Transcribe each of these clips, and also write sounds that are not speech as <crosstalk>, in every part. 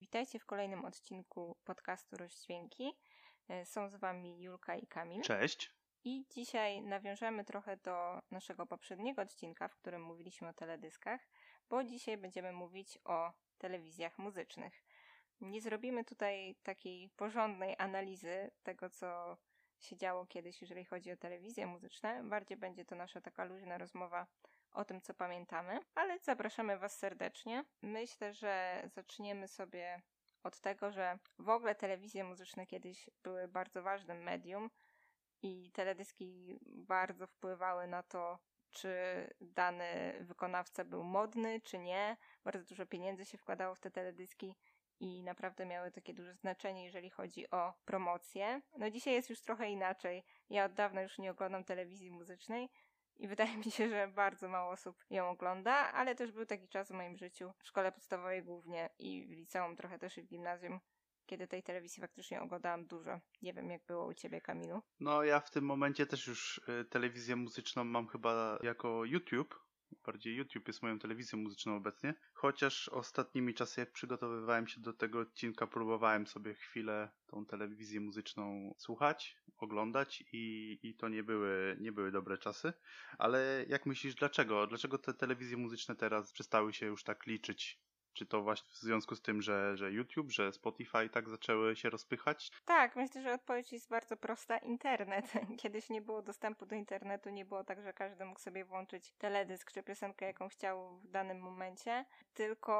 Witajcie w kolejnym odcinku podcastu Rozdźwięki. E, są z Wami Julka i Kamil. Cześć. I dzisiaj nawiążemy trochę do naszego poprzedniego odcinka, w którym mówiliśmy o teledyskach, bo dzisiaj będziemy mówić o telewizjach muzycznych. Nie zrobimy tutaj takiej porządnej analizy tego, co się działo kiedyś, jeżeli chodzi o telewizje muzyczne. Bardziej będzie to nasza taka luźna rozmowa o tym, co pamiętamy, ale zapraszamy Was serdecznie. Myślę, że zaczniemy sobie od tego, że w ogóle telewizje muzyczne kiedyś były bardzo ważnym medium i teledyski bardzo wpływały na to, czy dany wykonawca był modny, czy nie. Bardzo dużo pieniędzy się wkładało w te teledyski i naprawdę miały takie duże znaczenie, jeżeli chodzi o promocję. No dzisiaj jest już trochę inaczej. Ja od dawna już nie oglądam telewizji muzycznej, i wydaje mi się, że bardzo mało osób ją ogląda, ale też był taki czas w moim życiu, w szkole podstawowej głównie i w liceum, trochę też i w gimnazjum, kiedy tej telewizji faktycznie oglądałam dużo. Nie wiem, jak było u ciebie, Kamilu. No, ja w tym momencie też już y, telewizję muzyczną mam chyba jako YouTube, Bardziej YouTube jest moją telewizją muzyczną obecnie. Chociaż ostatnimi czasy, jak przygotowywałem się do tego odcinka, próbowałem sobie chwilę tą telewizję muzyczną słuchać, oglądać i, i to nie były, nie były dobre czasy. Ale jak myślisz, dlaczego? Dlaczego te telewizje muzyczne teraz przestały się już tak liczyć czy to właśnie w związku z tym, że, że YouTube, że Spotify tak zaczęły się rozpychać? Tak, myślę, że odpowiedź jest bardzo prosta. Internet. <laughs> Kiedyś nie było dostępu do internetu, nie było tak, że każdy mógł sobie włączyć teledysk czy piosenkę, jaką chciał w danym momencie. Tylko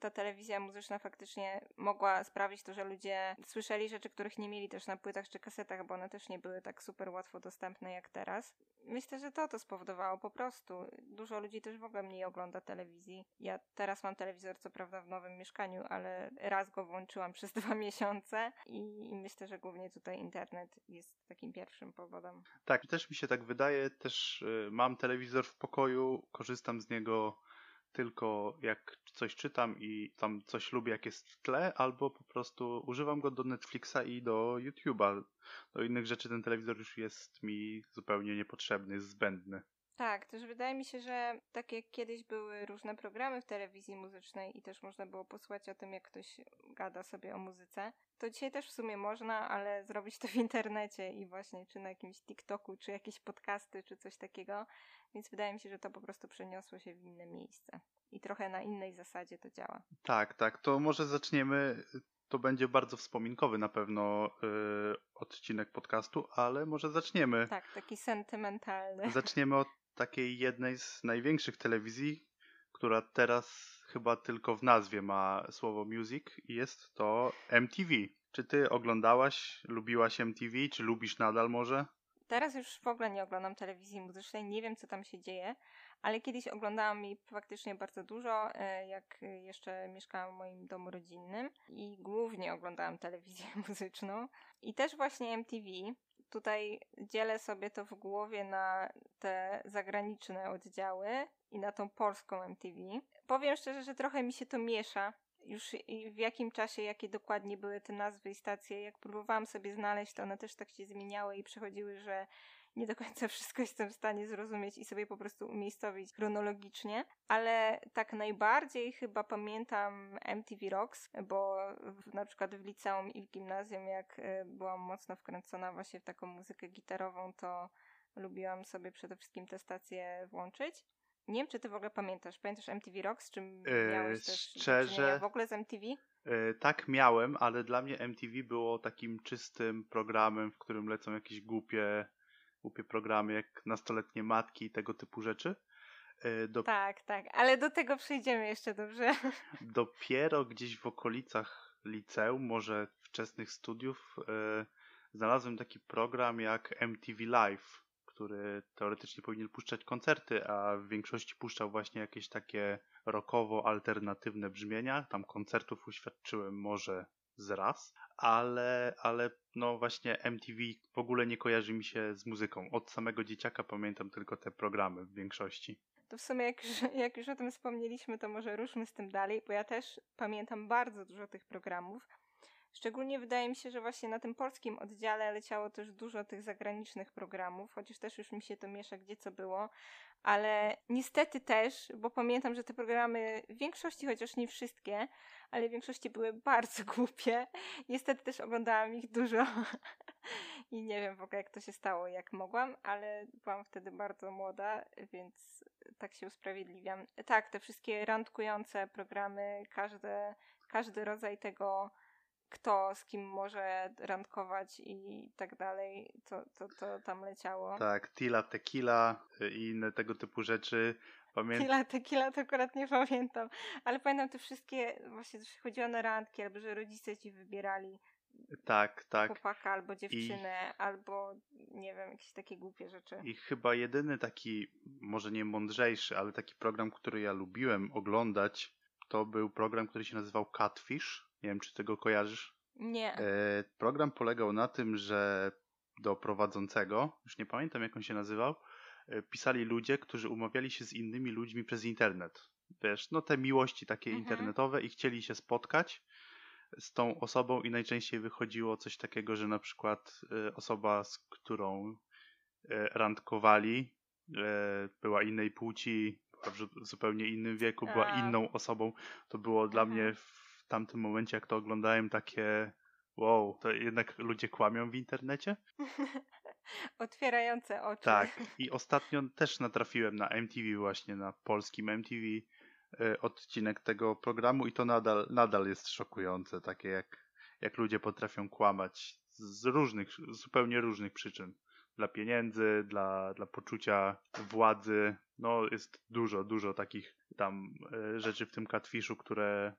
ta telewizja muzyczna faktycznie mogła sprawić to, że ludzie słyszeli rzeczy, których nie mieli też na płytach czy kasetach, bo one też nie były tak super łatwo dostępne jak teraz. Myślę, że to to spowodowało po prostu. Dużo ludzi też w ogóle mniej ogląda telewizji. Ja teraz mam telewizor co prawda w nowym mieszkaniu, ale raz go włączyłam <laughs> przez dwa miesiące i, i myślę, że głównie tutaj internet jest takim pierwszym powodem. Tak, też mi się tak wydaje. Też y, mam telewizor w pokoju, korzystam z niego tylko jak coś czytam i tam coś lubię, jak jest w tle, albo po prostu używam go do Netflixa i do YouTube'a. Do innych rzeczy ten telewizor już jest mi zupełnie niepotrzebny, zbędny. Tak, też wydaje mi się, że tak jak kiedyś były różne programy w telewizji muzycznej i też można było posłuchać o tym, jak ktoś gada sobie o muzyce, to dzisiaj też w sumie można, ale zrobić to w internecie i właśnie czy na jakimś TikToku, czy jakieś podcasty, czy coś takiego. Więc wydaje mi się, że to po prostu przeniosło się w inne miejsce i trochę na innej zasadzie to działa. Tak, tak. To może zaczniemy. To będzie bardzo wspominkowy na pewno yy, odcinek podcastu, ale może zaczniemy. Tak, taki sentymentalny. Zaczniemy od takiej jednej z największych telewizji, która teraz chyba tylko w nazwie ma słowo music i jest to MTV. Czy ty oglądałaś, lubiłaś MTV, czy lubisz nadal może? Teraz już w ogóle nie oglądam telewizji muzycznej, nie wiem co tam się dzieje, ale kiedyś oglądałam jej faktycznie bardzo dużo, e, jak jeszcze mieszkałam w moim domu rodzinnym i głównie oglądałam telewizję <laughs> muzyczną. I też właśnie MTV, tutaj dzielę sobie to w głowie na te zagraniczne oddziały i na tą polską MTV. Powiem szczerze, że trochę mi się to miesza. Już w jakim czasie, jakie dokładnie były te nazwy i stacje, jak próbowałam sobie znaleźć, to one też tak się zmieniały i przechodziły, że nie do końca wszystko jestem w stanie zrozumieć i sobie po prostu umiejscowić chronologicznie, ale tak najbardziej chyba pamiętam MTV Rocks, bo w, na przykład w liceum i w gimnazjum, jak y, byłam mocno wkręcona właśnie w taką muzykę gitarową, to lubiłam sobie przede wszystkim te stacje włączyć. Nie wiem, czy ty w ogóle pamiętasz. Pamiętasz MTV Rocks? Czy yy, miałeś też szczerze, w ogóle z MTV? Yy, tak, miałem, ale dla mnie MTV było takim czystym programem, w którym lecą jakieś głupie głupie programy jak nastoletnie matki i tego typu rzeczy. E, do... Tak, tak, ale do tego przejdziemy jeszcze dobrze. <laughs> Dopiero gdzieś w okolicach liceum, może wczesnych studiów, e, znalazłem taki program jak MTV Live, który teoretycznie powinien puszczać koncerty, a w większości puszczał właśnie jakieś takie rockowo-alternatywne brzmienia. Tam koncertów uświadczyłem może z raz, ale, ale no właśnie MTV w ogóle nie kojarzy mi się z muzyką. Od samego dzieciaka pamiętam tylko te programy w większości. To w sumie jak już, <laughs> jak już o tym wspomnieliśmy, to może ruszmy z tym dalej, bo ja też pamiętam bardzo dużo tych programów. Szczególnie wydaje mi się, że właśnie na tym polskim oddziale leciało też dużo tych zagranicznych programów, chociaż też już mi się to miesza, gdzie co było. Ale niestety też, bo pamiętam, że te programy w większości, chociaż nie wszystkie, ale w większości były <laughs> bardzo głupie. Niestety też oglądałam ich dużo <laughs> i nie wiem w ogóle jak to się stało, jak mogłam, ale byłam wtedy bardzo młoda, więc tak się usprawiedliwiam. Tak, te wszystkie randkujące programy, każde, każdy rodzaj tego kto z kim może randkować i tak dalej, to, to, to tam leciało. Tak, Tila, Tequila y, i inne tego typu rzeczy. Pamię... Tila, Tequila to akurat nie pamiętam, ale pamiętam te wszystkie, właśnie chodziło na randki, albo że rodzice ci wybierali tak, tak. chłopaka albo dziewczynę, I... albo nie wiem, jakieś takie głupie rzeczy. I chyba jedyny taki, może nie mądrzejszy, ale taki program, który ja lubiłem oglądać, to był program, który się nazywał Catfish nie wiem, czy tego kojarzysz. Nie. E, program polegał na tym, że do prowadzącego, już nie pamiętam jak on się nazywał, e, pisali ludzie, którzy umawiali się z innymi ludźmi przez internet. Wiesz, no te miłości takie mhm. internetowe i chcieli się spotkać z tą osobą i najczęściej wychodziło coś takiego, że na przykład e, osoba, z którą e, randkowali, e, była innej płci, w zupełnie innym wieku, była A. inną osobą. To było mhm. dla mnie tamtym momencie, jak to oglądałem, takie wow, to jednak ludzie kłamią w internecie? <laughs> Otwierające oczy. Tak. <laughs> I ostatnio też natrafiłem na MTV właśnie, na polskim MTV y, odcinek tego programu i to nadal, nadal jest szokujące, takie jak, jak ludzie potrafią kłamać z różnych, zupełnie różnych przyczyn. Dla pieniędzy, dla, dla poczucia władzy. No jest dużo, dużo takich tam y, rzeczy w tym katwiszu, które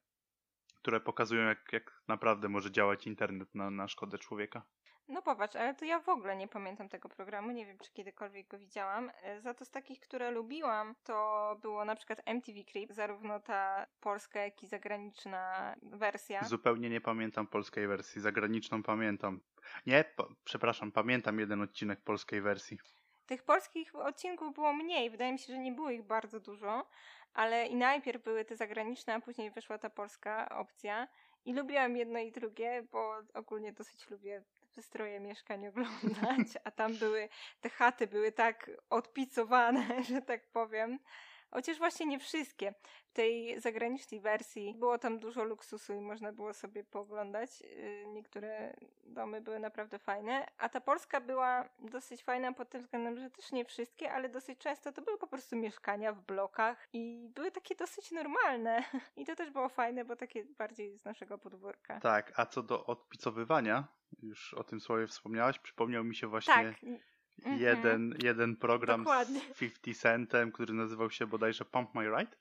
które pokazują, jak, jak naprawdę może działać internet na, na szkodę człowieka. No popatrz, ale to ja w ogóle nie pamiętam tego programu, nie wiem czy kiedykolwiek go widziałam. E, za to z takich, które lubiłam, to było na przykład MTV Crib, zarówno ta polska, jak i zagraniczna wersja. Zupełnie nie pamiętam polskiej wersji, zagraniczną pamiętam. Nie, po, przepraszam, pamiętam jeden odcinek polskiej wersji. Tych polskich odcinków było mniej, wydaje mi się, że nie było ich bardzo dużo, ale i najpierw były te zagraniczne, a później wyszła ta polska opcja. I lubiłam jedno i drugie, bo ogólnie dosyć lubię wystroje mieszkań oglądać, <laughs> a tam były, te chaty były tak odpicowane, <laughs> że tak powiem, Chociaż właśnie nie wszystkie. W tej zagranicznej wersji było tam dużo luksusu i można było sobie pooglądać. Y, niektóre domy były naprawdę fajne, a ta polska była dosyć fajna pod tym względem, że też nie wszystkie, ale dosyć często to były po prostu mieszkania w blokach i były takie dosyć normalne. <laughs> I to też było fajne, bo takie bardziej z naszego podwórka. Tak, a co do odpicowywania, już o tym słowie wspomniałaś, przypomniał mi się właśnie tak. Jeden, jeden program Dokładnie. z 50 Centem, który nazywał się bodajże Pump My Ride.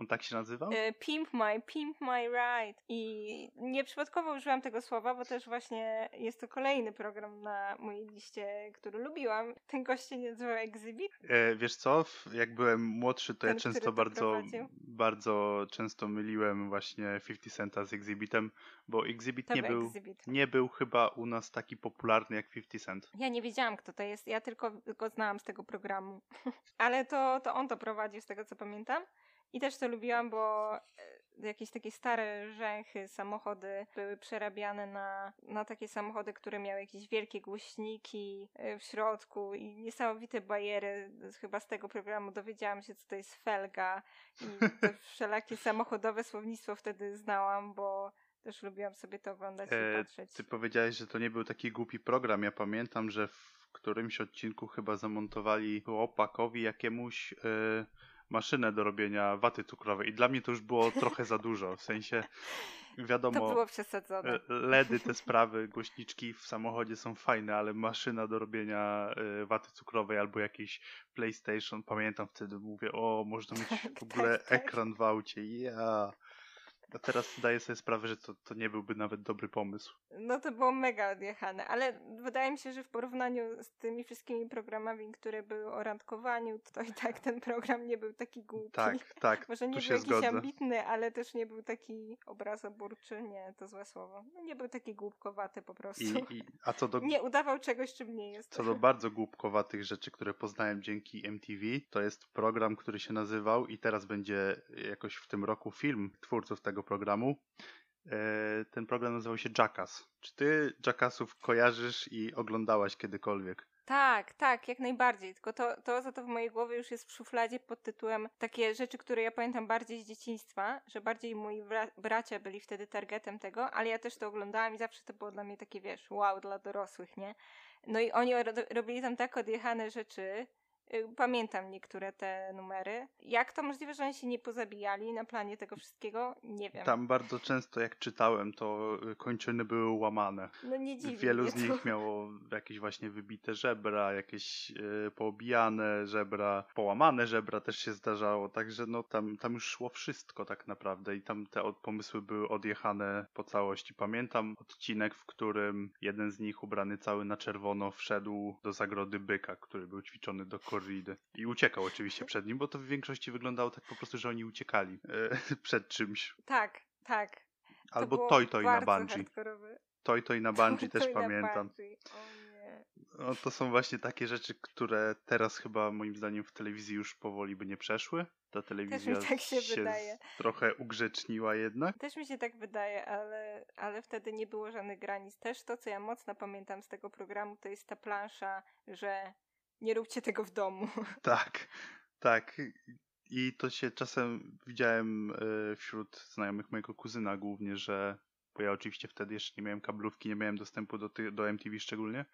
On tak się nazywał? E, pimp My, Pimp My Ride. I nieprzypadkowo użyłam tego słowa, bo też właśnie jest to kolejny program na mojej liście, który lubiłam. Ten gość się nazywał Exhibit. E, wiesz co, jak byłem młodszy, to Ten, ja często bardzo, bardzo często myliłem właśnie 50 Centa z Exhibitem, bo Exhibit nie był, Exhibit. nie był chyba u nas taki popularny jak 50 Cent. Ja nie wiedziałam, kto to jest. Ja tylko go znałam z tego programu. <laughs> Ale to, to on to prowadził, z tego co pamiętam. I też to lubiłam, bo e, jakieś takie stare rzęchy, samochody były przerabiane na, na takie samochody, które miały jakieś wielkie głośniki e, w środku i niesamowite bajery. Chyba z tego programu dowiedziałam się, co to jest felga i te <laughs> wszelakie samochodowe słownictwo wtedy znałam, bo też lubiłam sobie to oglądać e, i patrzeć. Ty powiedziałeś, że to nie był taki głupi program. Ja pamiętam, że w którymś odcinku chyba zamontowali chłopakowi jakiemuś... Yy maszynę do robienia waty cukrowej i dla mnie to już było trochę za dużo, w sensie wiadomo, to było przesadzone. LEDy, te sprawy, głośniczki w samochodzie są fajne, ale maszyna do robienia e, waty cukrowej albo jakiś PlayStation, pamiętam wtedy mówię, o, można mieć tak, w <laughs> ogóle tak, tak. ekran w aucie, ja. Yeah. A teraz zdaję sobie sprawę, że to, to nie byłby nawet dobry pomysł. No to było mega odjechane, ale wydaje mi się, że w porównaniu z tymi wszystkimi programami, które były o randkowaniu, to i tak ten program nie był taki głupi. Tak, tak. Może nie był jakiś zgodzę. ambitny, ale też nie był taki obrazoburczy, nie, to złe słowo. No, nie był taki głupkowaty po prostu. I, i, a co do... <laughs> Nie udawał czegoś, czym nie jest. Co do bardzo głupkowatych rzeczy, które poznałem dzięki MTV, to jest program, który się nazywał i teraz będzie jakoś w tym roku film twórców tego tego programu. E, ten program nazywał się Jackass. Czy ty Jackassów kojarzysz i oglądałaś kiedykolwiek? Tak, tak, jak najbardziej. Tylko to, to za to w mojej głowie już jest w szufladzie pod tytułem takie rzeczy, które ja pamiętam bardziej z dzieciństwa, że bardziej moi bra- bracia byli wtedy targetem tego, ale ja też to oglądałam i zawsze to było dla mnie takie, wiesz, wow, dla dorosłych, nie? No i oni ro- robili tam tak odjechane rzeczy, Pamiętam niektóre te numery. Jak to możliwe, że oni się nie pozabijali na planie tego wszystkiego? Nie wiem. Tam bardzo często jak czytałem, to y, kończyny były łamane. No nie dziwi Wielu z to. nich miało jakieś właśnie wybite żebra, jakieś y, poobijane żebra, połamane żebra też się zdarzało, także no tam, tam już szło wszystko tak naprawdę i tam te od, pomysły były odjechane po całości. Pamiętam odcinek, w którym jeden z nich ubrany cały na czerwono wszedł do zagrody byka, który był ćwiczony do i uciekał oczywiście przed nim, bo to w większości wyglądało tak po prostu, że oni uciekali e, <laughs> przed czymś. Tak, tak. To Albo Toj Toj na hardkorowe. Toj Toj na <laughs> Bungie też pamiętam. No, to są właśnie takie rzeczy, które teraz chyba moim zdaniem w telewizji już powoli by nie przeszły. Ta telewizja tak się wydaje. z- trochę ugrzeczniła jednak. Też mi się tak wydaje, ale, ale wtedy nie było żadnych granic. Też to, co ja mocno pamiętam z tego programu, to jest ta plansza, że nie róbcie tego w domu. <laughs> Tak, tak. I to się czasem widziałem e, wśród znajomych mojego kuzyna głównie, że bo ja oczywiście wtedy jeszcze nie miałem kablówki, nie miałem dostępu do, ty, do MTV szczególnie,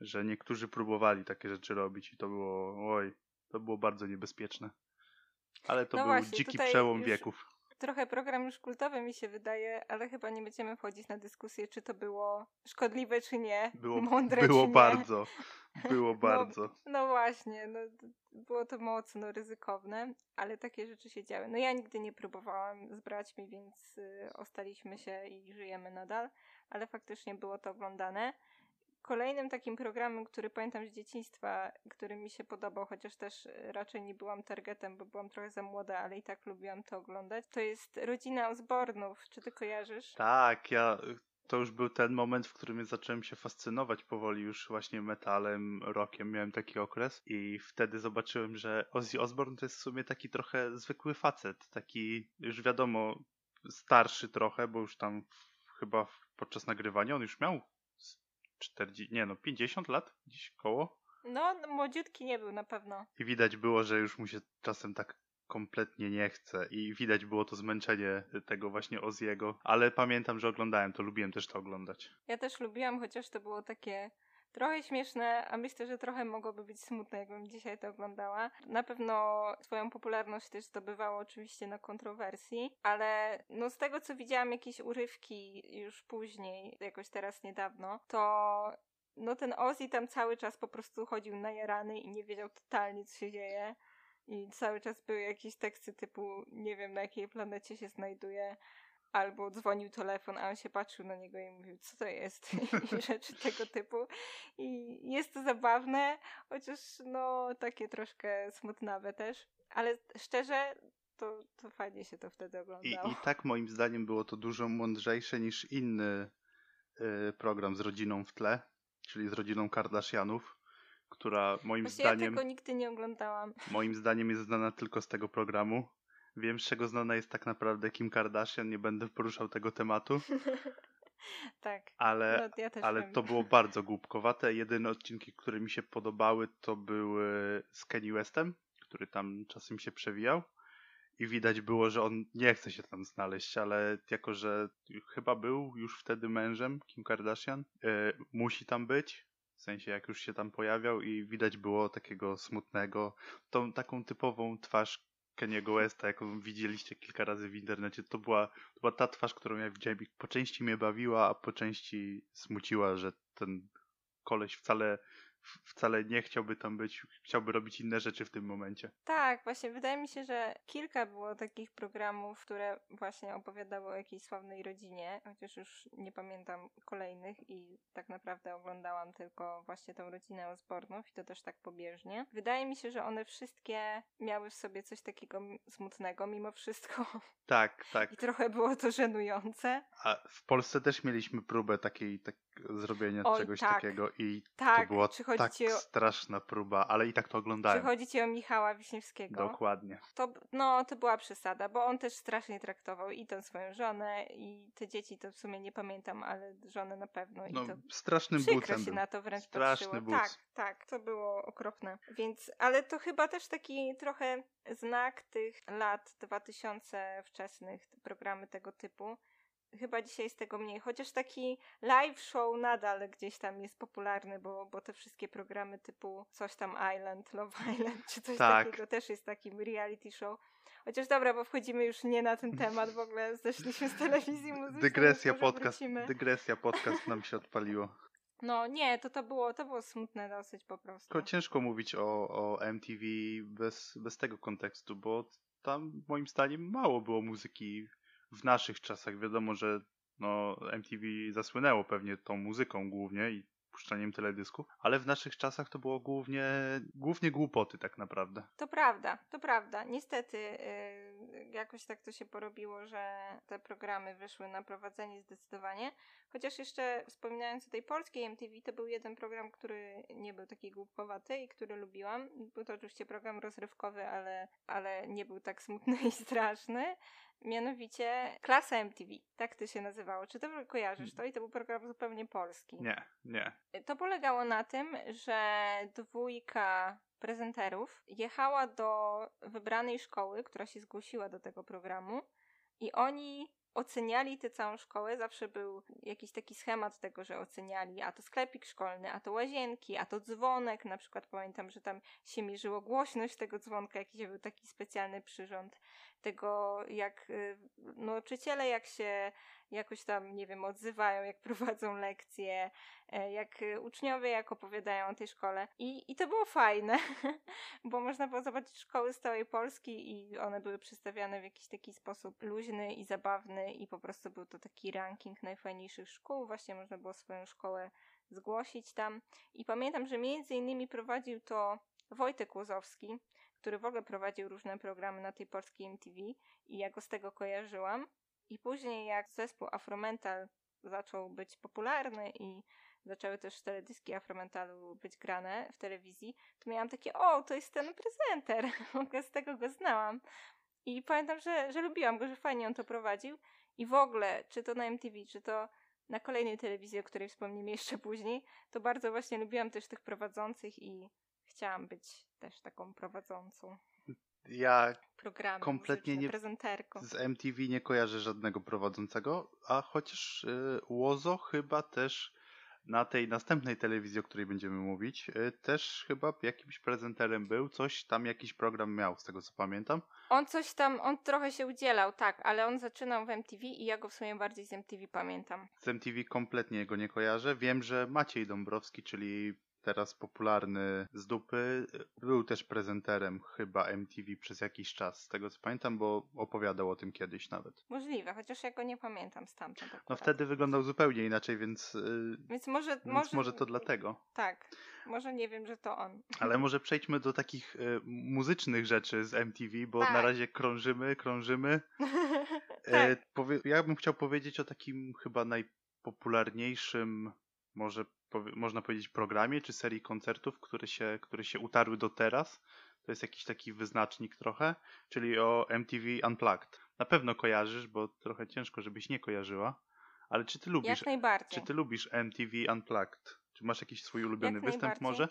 że niektórzy próbowali takie rzeczy robić i to było, oj, to było bardzo niebezpieczne. Ale to No był właśnie, dziki przełom wieków. Trochę program już kultowy mi się wydaje, ale chyba nie będziemy wchodzić na dyskusję, czy to było szkodliwe, czy nie. Było, mądre, było czy nie. bardzo, <laughs> było <laughs> bardzo. No właśnie, no, było to mocno ryzykowne, ale takie rzeczy się działy. No ja nigdy nie próbowałam z braćmi, więc y, ostaliśmy się i żyjemy nadal, ale faktycznie było to oglądane. Kolejnym takim programem, który pamiętam z dzieciństwa, który mi się podobał, chociaż też y, raczej nie byłam targetem, bo byłam trochę za młoda, ale i tak lubiłam to oglądać, to jest Rodzina Osbornów. Czy ty kojarzysz? Tak, ja to już był ten moment, w którym zacząłem się fascynować powoli już właśnie metalem, rockiem. Miałem taki okres i wtedy zobaczyłem, że Ozzy Osbourne to jest w sumie taki trochę zwykły facet, taki już wiadomo starszy trochę, bo już tam chyba podczas nagrywania on już miał z 40, nie no 50 lat gdzieś koło no, młodziutki nie był na pewno. i widać było, że już mu się czasem tak kompletnie nie chce i widać było to zmęczenie tego właśnie Oziego, ale pamiętam, że oglądałem to, lubiłem też to oglądać. Ja też lubiłam, chociaż to było takie trochę śmieszne, a myślę, że trochę mogłoby być smutne, jakbym dzisiaj to oglądała. Na pewno swoją popularność też zdobywało oczywiście na kontrowersji, ale no z tego co widziałam jakieś urywki już później, jakoś teraz niedawno, to no ten Ozzy tam cały czas po prostu chodził najarany i nie wiedział totalnie co się dzieje. I cały czas były jakieś teksty typu nie wiem na jakiej planecie się znajduje, albo dzwonił telefon, a on się patrzył na niego i mówił, co to jest <laughs> i <laughs> rzeczy tego typu. I jest to zabawne, chociaż no takie troszkę smutnawe też, ale szczerze to, to fajnie się to wtedy I, oglądało. I tak moim zdaniem było to dużo mądrzejsze niż inny y, program z rodziną w tle, czyli z rodziną Kardashianów, która moim Właśnie ja zdaniem, tego nigdy nie oglądałam. moim zdaniem jest znana tylko z tego programu. Wiem, z czego znana jest tak naprawdę Kim Kardashian, nie będę poruszał tego tematu, <laughs> tak, ale, no, ja ale wiem. to było bardzo głupkowate. Jedyne odcinki, które mi się podobały, to były z Kanye Westem, który tam czasem się przewijał. I widać było, że on nie chce się tam znaleźć, ale jako, że chyba był już wtedy mężem Kim Kardashian, e, musi tam być. W sensie, jak już się tam pojawiał, i widać było takiego smutnego, tą taką typową twarz Keniego Westa, jaką widzieliście kilka razy w internecie. To była, to była ta twarz, którą ja widziałem i po części mnie bawiła, a po części smuciła, że ten koleś wcale, wcale nie chciałby tam być, chciałby robić inne rzeczy w tym momencie. Tak, właśnie wydaje mi się, że kilka było takich programów, które właśnie opowiadały o jakiejś sławnej rodzinie, chociaż już nie pamiętam kolejnych i tak naprawdę oglądałam tylko właśnie tą rodzinę Osbornów i to też tak pobieżnie. Wydaje mi się, że one wszystkie miały w sobie coś takiego smutnego mimo wszystko Tak, tak. i trochę było to żenujące. A w Polsce też mieliśmy próbę takiej, tak, zrobienia Oj, czegoś tak. takiego i Tak, to była tak o, straszna próba, ale i tak to oglądałem. chodzi ci o Michała Wiśniewskiego. Dokładnie. To, no, to była przesada, bo on też strasznie traktował i tą swoją żonę, i te dzieci to w sumie nie pamiętam, ale żonę na pewno. I No, to strasznym bucem się był. na to wręcz Straszny patrzyło. Tak, tak, to było okropne. Więc, ale to chyba też taki trochę znak tych lat 2000 wczesnych, te programy tego typu. Chyba dzisiaj jest tego mniej, chociaż taki live show nadal gdzieś tam jest popularny, bo, bo te wszystkie programy typu coś tam Island, Love <laughs> Island, czy coś Tak. takiego też jest takim reality show. Chociaż dobra, bo wchodzimy już nie na ten temat, w ogóle <laughs> zeszliśmy z telewizji muzycznej. Dygresja podcast, wrócimy. dygresja podcast nam się odpaliło. <laughs> No nie, to to było, to było smutne dosyć po prostu. Tylko ciężko mówić o, o MTV bez, bez tego kontekstu, bo tam moim zdaniem mało było muzyki w naszych czasach. Wiadomo, że no, MTV zasłynęło pewnie tą muzyką głównie i puszczaniem teledysków, ale w naszych czasach to było głównie, głównie głupoty tak naprawdę. To prawda, to prawda. Niestety yy, jakoś tak to się porobiło, że te programy wyszły na prowadzenie zdecydowanie. Chociaż jeszcze wspominając o tej polskiej MTV, to był jeden program, który nie był taki głupkowaty i który lubiłam. Był to oczywiście program rozrywkowy, ale, ale nie był tak smutny i straszny. Mianowicie Klasa MTV, tak to się nazywało. Czy to kojarzysz to? I to był program zupełnie polski. Nie, nie. To polegało na tym, że dwójka prezenterów jechała do wybranej szkoły, która się zgłosiła do tego programu i oni oceniali tę całą szkołę. Zawsze był jakiś taki schemat tego, że oceniali, a to sklepik szkolny, a to łazienki, a to dzwonek. Na przykład pamiętam, że tam się mierzyło głośność tego dzwonka, jakiś był taki specjalny przyrząd tego, jak y, nauczyciele, jak się jakoś tam, nie wiem, odzywają, jak <laughs> prowadzą lekcje, e, jak y, uczniowie, jak opowiadają o tej szkole. I, i to było fajne, <laughs> bo można było zobaczyć szkoły z całej Polski i one były przedstawiane w jakiś taki sposób luźny i zabawny i po prostu był to taki ranking najfajniejszych szkół. Właśnie można było swoją szkołę zgłosić tam. I pamiętam, że między innymi prowadził to Wojtek Łozowski, który w ogóle prowadził różne programy na tej polskiej MTV i ja go z tego kojarzyłam. I później jak zespół Afromental zaczął być popularny i zaczęły też teledyski Afromentalu być grane w telewizji, to miałam takie, o, to jest ten prezenter. <laughs> Z tego go znałam. I pamiętam, że, że lubiłam go, że fajnie on to prowadził. I w ogóle, czy to na MTV, czy to na kolejnej telewizji, o której wspomnimy jeszcze później, to bardzo właśnie lubiłam też tych prowadzących i chciałam być też taką prowadzącą Ja programu. Kompletnie nie- z MTV nie kojarzę żadnego prowadzącego, a chociaż y, Łozo chyba też na tej następnej telewizji, o której będziemy mówić, y, też chyba jakimś prezenterem był, coś tam jakiś program miał, z tego co pamiętam. On coś tam, on trochę się udzielał, tak, ale on zaczynał w MTV i ja go w sumie bardziej z MTV pamiętam. Z MTV kompletnie go nie kojarzę. Wiem, że Maciej Dąbrowski, czyli teraz popularny z dupy, był też prezenterem chyba MTV przez jakiś czas, z tego co pamiętam, bo opowiadał o tym kiedyś nawet. Możliwe, chociaż ja go nie pamiętam stamtąd. No akurat. wtedy wyglądał zupełnie inaczej, więc, y, Więc może, więc może, może to dlatego. Tak, może nie wiem, że to on. <laughs> Ale może przejdźmy do takich y, muzycznych rzeczy z MTV, bo Tak. na razie krążymy, krążymy. <laughs> tak, E, powie- ja bym chciał powiedzieć o takim chyba najpopularniejszym, może można powiedzieć, programie czy serii koncertów, które się, które się utarły do teraz. To jest jakiś taki wyznacznik trochę, czyli o MTV Unplugged. Na pewno kojarzysz, bo trochę ciężko, żebyś nie kojarzyła. Ale czy ty lubisz, jak najbardziej. czy ty lubisz MTV Unplugged? Czy masz jakiś swój ulubiony Jak występ może?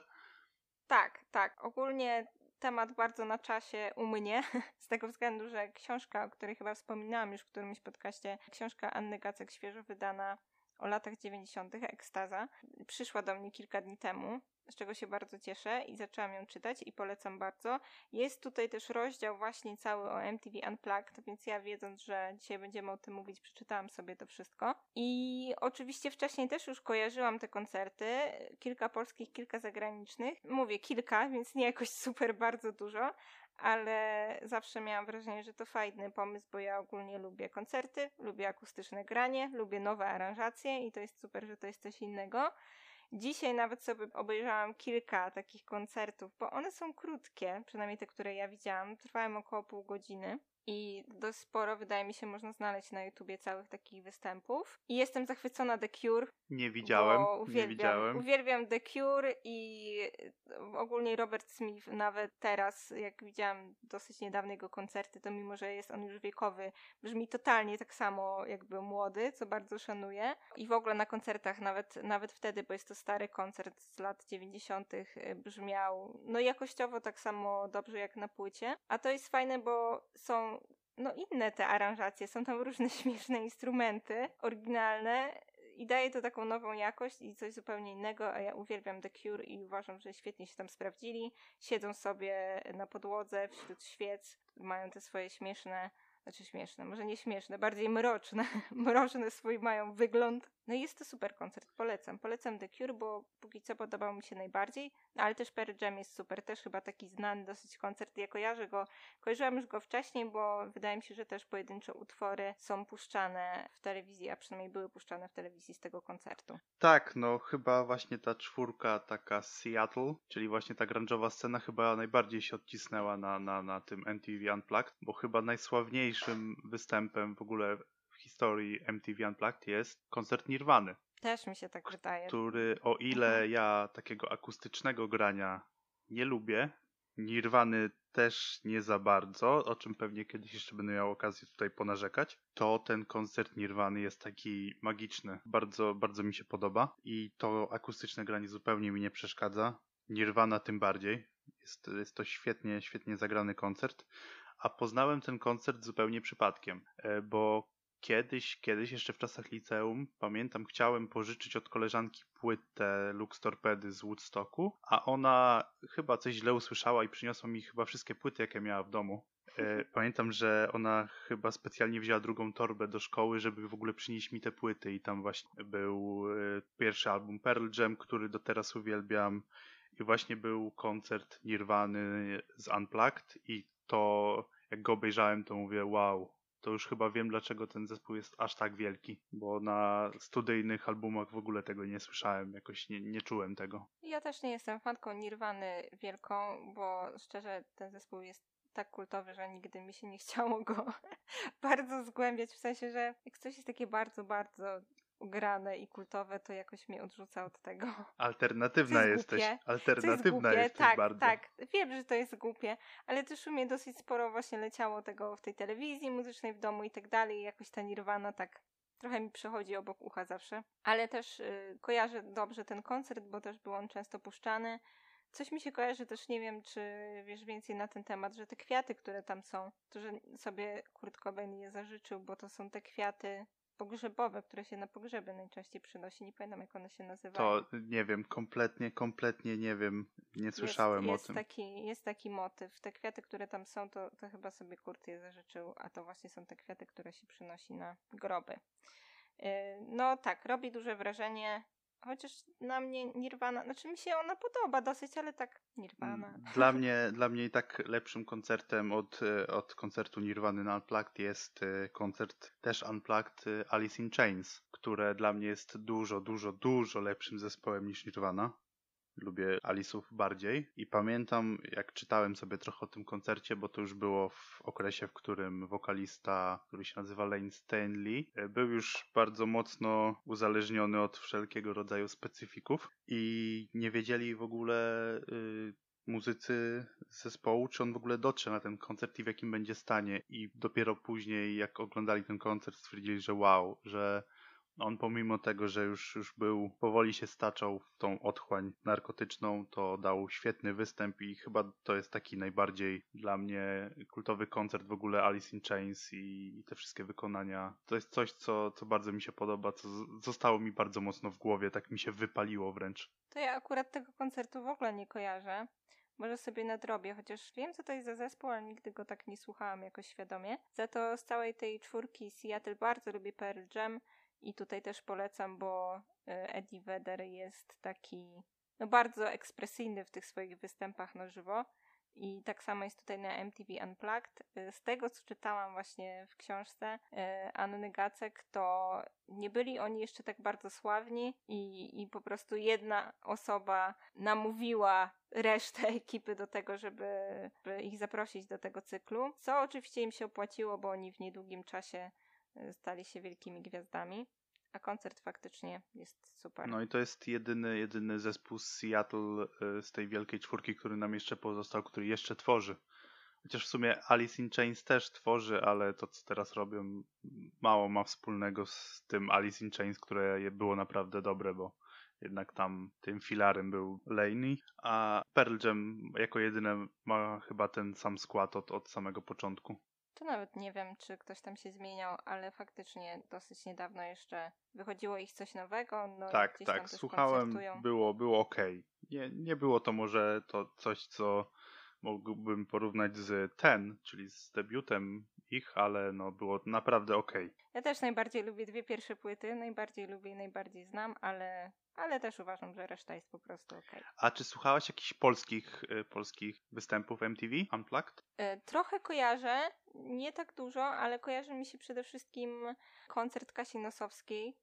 Tak, tak. Ogólnie temat bardzo na czasie u mnie, <laughs> z tego względu, że książka, o której chyba wspominałam już w którymś podcaście, książka Anny Gacek, świeżo wydana o latach 90., Ekstaza, przyszła do mnie kilka dni temu, z czego się bardzo cieszę i zaczęłam ją czytać i polecam bardzo. Jest tutaj też rozdział właśnie cały o MTV Unplugged, więc ja wiedząc, że dzisiaj będziemy o tym mówić, przeczytałam sobie to wszystko. I oczywiście wcześniej też już kojarzyłam te koncerty, kilka polskich, kilka zagranicznych. Mówię kilka, więc nie jakoś super bardzo dużo, ale zawsze miałam wrażenie, że to fajny pomysł, bo ja ogólnie lubię koncerty, lubię akustyczne granie, lubię nowe aranżacje i to jest super, że to jest coś innego. Dzisiaj nawet sobie obejrzałam kilka takich koncertów, bo one są krótkie, przynajmniej te, które ja widziałam, trwają około pół godziny. I dość sporo, wydaje mi się, można znaleźć na YouTubie całych takich występów. I jestem zachwycona The Cure. Nie widziałem, uwielbiam, nie widziałem. Uwielbiam The Cure i ogólnie Robert Smith nawet teraz, jak widziałam dosyć niedawno jego koncerty, to mimo, że jest on już wiekowy, brzmi totalnie tak samo jakby młody, co bardzo szanuję. I w ogóle na koncertach, nawet, nawet wtedy, bo jest to stary koncert z lat 90., brzmiał no jakościowo tak samo dobrze jak na płycie. A to jest fajne, bo są no inne te aranżacje, są tam różne <laughs> śmieszne instrumenty, oryginalne i daje to taką nową jakość i coś zupełnie innego, a ja uwielbiam The Cure i uważam, że świetnie się tam sprawdzili. Siedzą sobie na podłodze wśród świec, mają te swoje śmieszne znaczy śmieszne, może nie śmieszne, bardziej mroczne. <laughs> Mroczny swój mają wygląd. No jest to super koncert, polecam. Polecam The Cure, bo póki co podobał mi się najbardziej, no ale też Pearl Jam jest super, też chyba taki znany dosyć koncert. Ja kojarzę go, kojarzyłam już go wcześniej, bo wydaje mi się, że też pojedyncze utwory są puszczane w telewizji, a przynajmniej były puszczane w telewizji z tego koncertu. Tak, no chyba właśnie ta czwórka taka z Seattle, czyli właśnie ta grunge'owa scena chyba najbardziej się odcisnęła na, na, na tym MTV Unplugged, bo chyba najsławniejszym występem w ogóle historii MTV Unplugged jest koncert Nirwany. Też mi się tak wydaje. Który o ile mhm. ja takiego akustycznego grania nie lubię, Nirwany też nie za bardzo, o czym pewnie kiedyś jeszcze będę miał okazję tutaj ponarzekać, to ten koncert Nirwany jest taki magiczny. Bardzo, bardzo mi się podoba i to akustyczne granie zupełnie mi nie przeszkadza. Nirvana tym bardziej. Jest, jest to świetnie, świetnie zagrany koncert. A poznałem ten koncert zupełnie przypadkiem, e, bo kiedyś, kiedyś jeszcze w czasach liceum, pamiętam, chciałem pożyczyć od koleżanki płytę Lux Torpedy z Woodstocku, a ona chyba coś źle usłyszała i przyniosła mi chyba wszystkie płyty, jakie miała w domu. E, <laughs> pamiętam, że ona chyba specjalnie wzięła drugą torbę do szkoły, żeby w ogóle przynieść mi te płyty i tam właśnie był e, pierwszy album Pearl Jam, który do teraz uwielbiam i właśnie był koncert Nirwany z Unplugged i to jak go obejrzałem, to mówię wow, to już chyba wiem, dlaczego ten zespół jest aż tak wielki, bo na studyjnych albumach w ogóle tego nie słyszałem, jakoś nie, nie czułem tego. Ja też nie jestem fanką Nirwany wielką, bo szczerze ten zespół jest tak kultowy, że nigdy mi się nie chciało go <laughs> bardzo zgłębiać, w sensie, że jak coś jest takie bardzo, bardzo ugrane i kultowe, to jakoś mnie odrzuca od tego. Alternatywna jest jesteś. Głupie. Alternatywna jest tak, bardzo. Tak, wiem, że to jest głupie, ale też u mnie dosyć sporo właśnie leciało tego w tej telewizji muzycznej w domu i tak dalej. Jakoś ta Nirvana tak trochę mi przechodzi obok ucha zawsze. Ale też y, kojarzę dobrze ten koncert, bo też był on często puszczany. Coś mi się kojarzy też, nie wiem, czy wiesz więcej na ten temat, że te kwiaty, które tam są, to, że sobie Kurt Cobain je zażyczył, bo to są te kwiaty pogrzebowe, które się na pogrzeby najczęściej przynosi. Nie pamiętam, jak one się nazywają. To nie wiem, kompletnie, kompletnie nie wiem. Nie słyszałem jest, jest o tym. Taki, jest taki motyw. Te kwiaty, które tam są, to, to chyba sobie Kurt je zażyczył, a to właśnie są te kwiaty, które się przynosi na groby. Yy, no tak, robi duże wrażenie. Chociaż na mnie Nirvana, znaczy mi się ona podoba dosyć, ale tak Nirvana. Mm, dla <laughs> mnie, dla mnie i tak lepszym koncertem od, e, od koncertu Nirwany na Unplugged jest e, koncert też Unplugged e, Alice in Chains, które dla mnie jest dużo, dużo, dużo lepszym zespołem niż Nirvana lubię Alisów bardziej. I pamiętam, jak czytałem sobie trochę o tym koncercie, bo to już było w okresie, w którym wokalista, który się nazywa Lane Stanley, e, był już bardzo mocno uzależniony od wszelkiego rodzaju specyfików i nie wiedzieli w ogóle. Yy, muzycy zespołu, czy on w ogóle dotrze na ten koncert i w jakim będzie stanie. I dopiero później, jak oglądali ten koncert, stwierdzili, że wow, że on pomimo tego, że już, już był, powoli się staczał w tą otchłań narkotyczną, to dał świetny występ i chyba to jest taki najbardziej dla mnie kultowy koncert w ogóle Alice in Chains i, i te wszystkie wykonania. To jest coś, co, co bardzo mi się podoba, co zostało mi bardzo mocno w głowie, tak mi się wypaliło wręcz. To ja akurat tego koncertu w ogóle nie kojarzę. Może sobie nadrobię, chociaż wiem, co to jest za zespół, ale nigdy go tak nie słuchałam jakoś świadomie. Za to z całej tej czwórki Seattle bardzo lubię Pearl Jam. I tutaj też polecam, bo e, Eddie Vedder jest taki no bardzo ekspresyjny w tych swoich występach na żywo I tak samo jest tutaj na MTV Unplugged. Y, z tego, co czytałam właśnie w książce y, Anny Gacek, to nie byli oni jeszcze tak bardzo sławni i, i po prostu jedna osoba namówiła resztę <laughs> ekipy do tego, żeby, żeby ich zaprosić do tego cyklu, co oczywiście im się opłaciło, bo oni w niedługim czasie stali się wielkimi gwiazdami. A koncert faktycznie jest super. No i to jest jedyny, jedyny zespół z Seattle y, z tej wielkiej czwórki, który nam jeszcze pozostał, który jeszcze tworzy. Chociaż w sumie Alice in Chains też tworzy, ale to co teraz robią mało ma wspólnego z tym Alice in Chains, które było naprawdę dobre, bo jednak tam tym filarem był Laney, a Pearl Jam jako jedyne ma chyba ten sam skład od, od samego początku. To nawet nie wiem, czy ktoś tam się zmieniał, ale faktycznie dosyć niedawno jeszcze wychodziło ich coś nowego. No tak, tak, słuchałem, było, było ok. Nie, nie było to może to coś, co mógłbym porównać z Ten, czyli z debiutem ich, ale no było naprawdę ok. Ja też najbardziej lubię dwie pierwsze płyty, najbardziej lubię i najbardziej znam, ale, ale też uważam, że reszta jest po prostu ok. A czy słuchałaś jakichś polskich, y, polskich występów MTV Unplugged? Y, trochę kojarzę, nie tak dużo, ale kojarzy mi się przede wszystkim koncert Kasi Nosowskiej.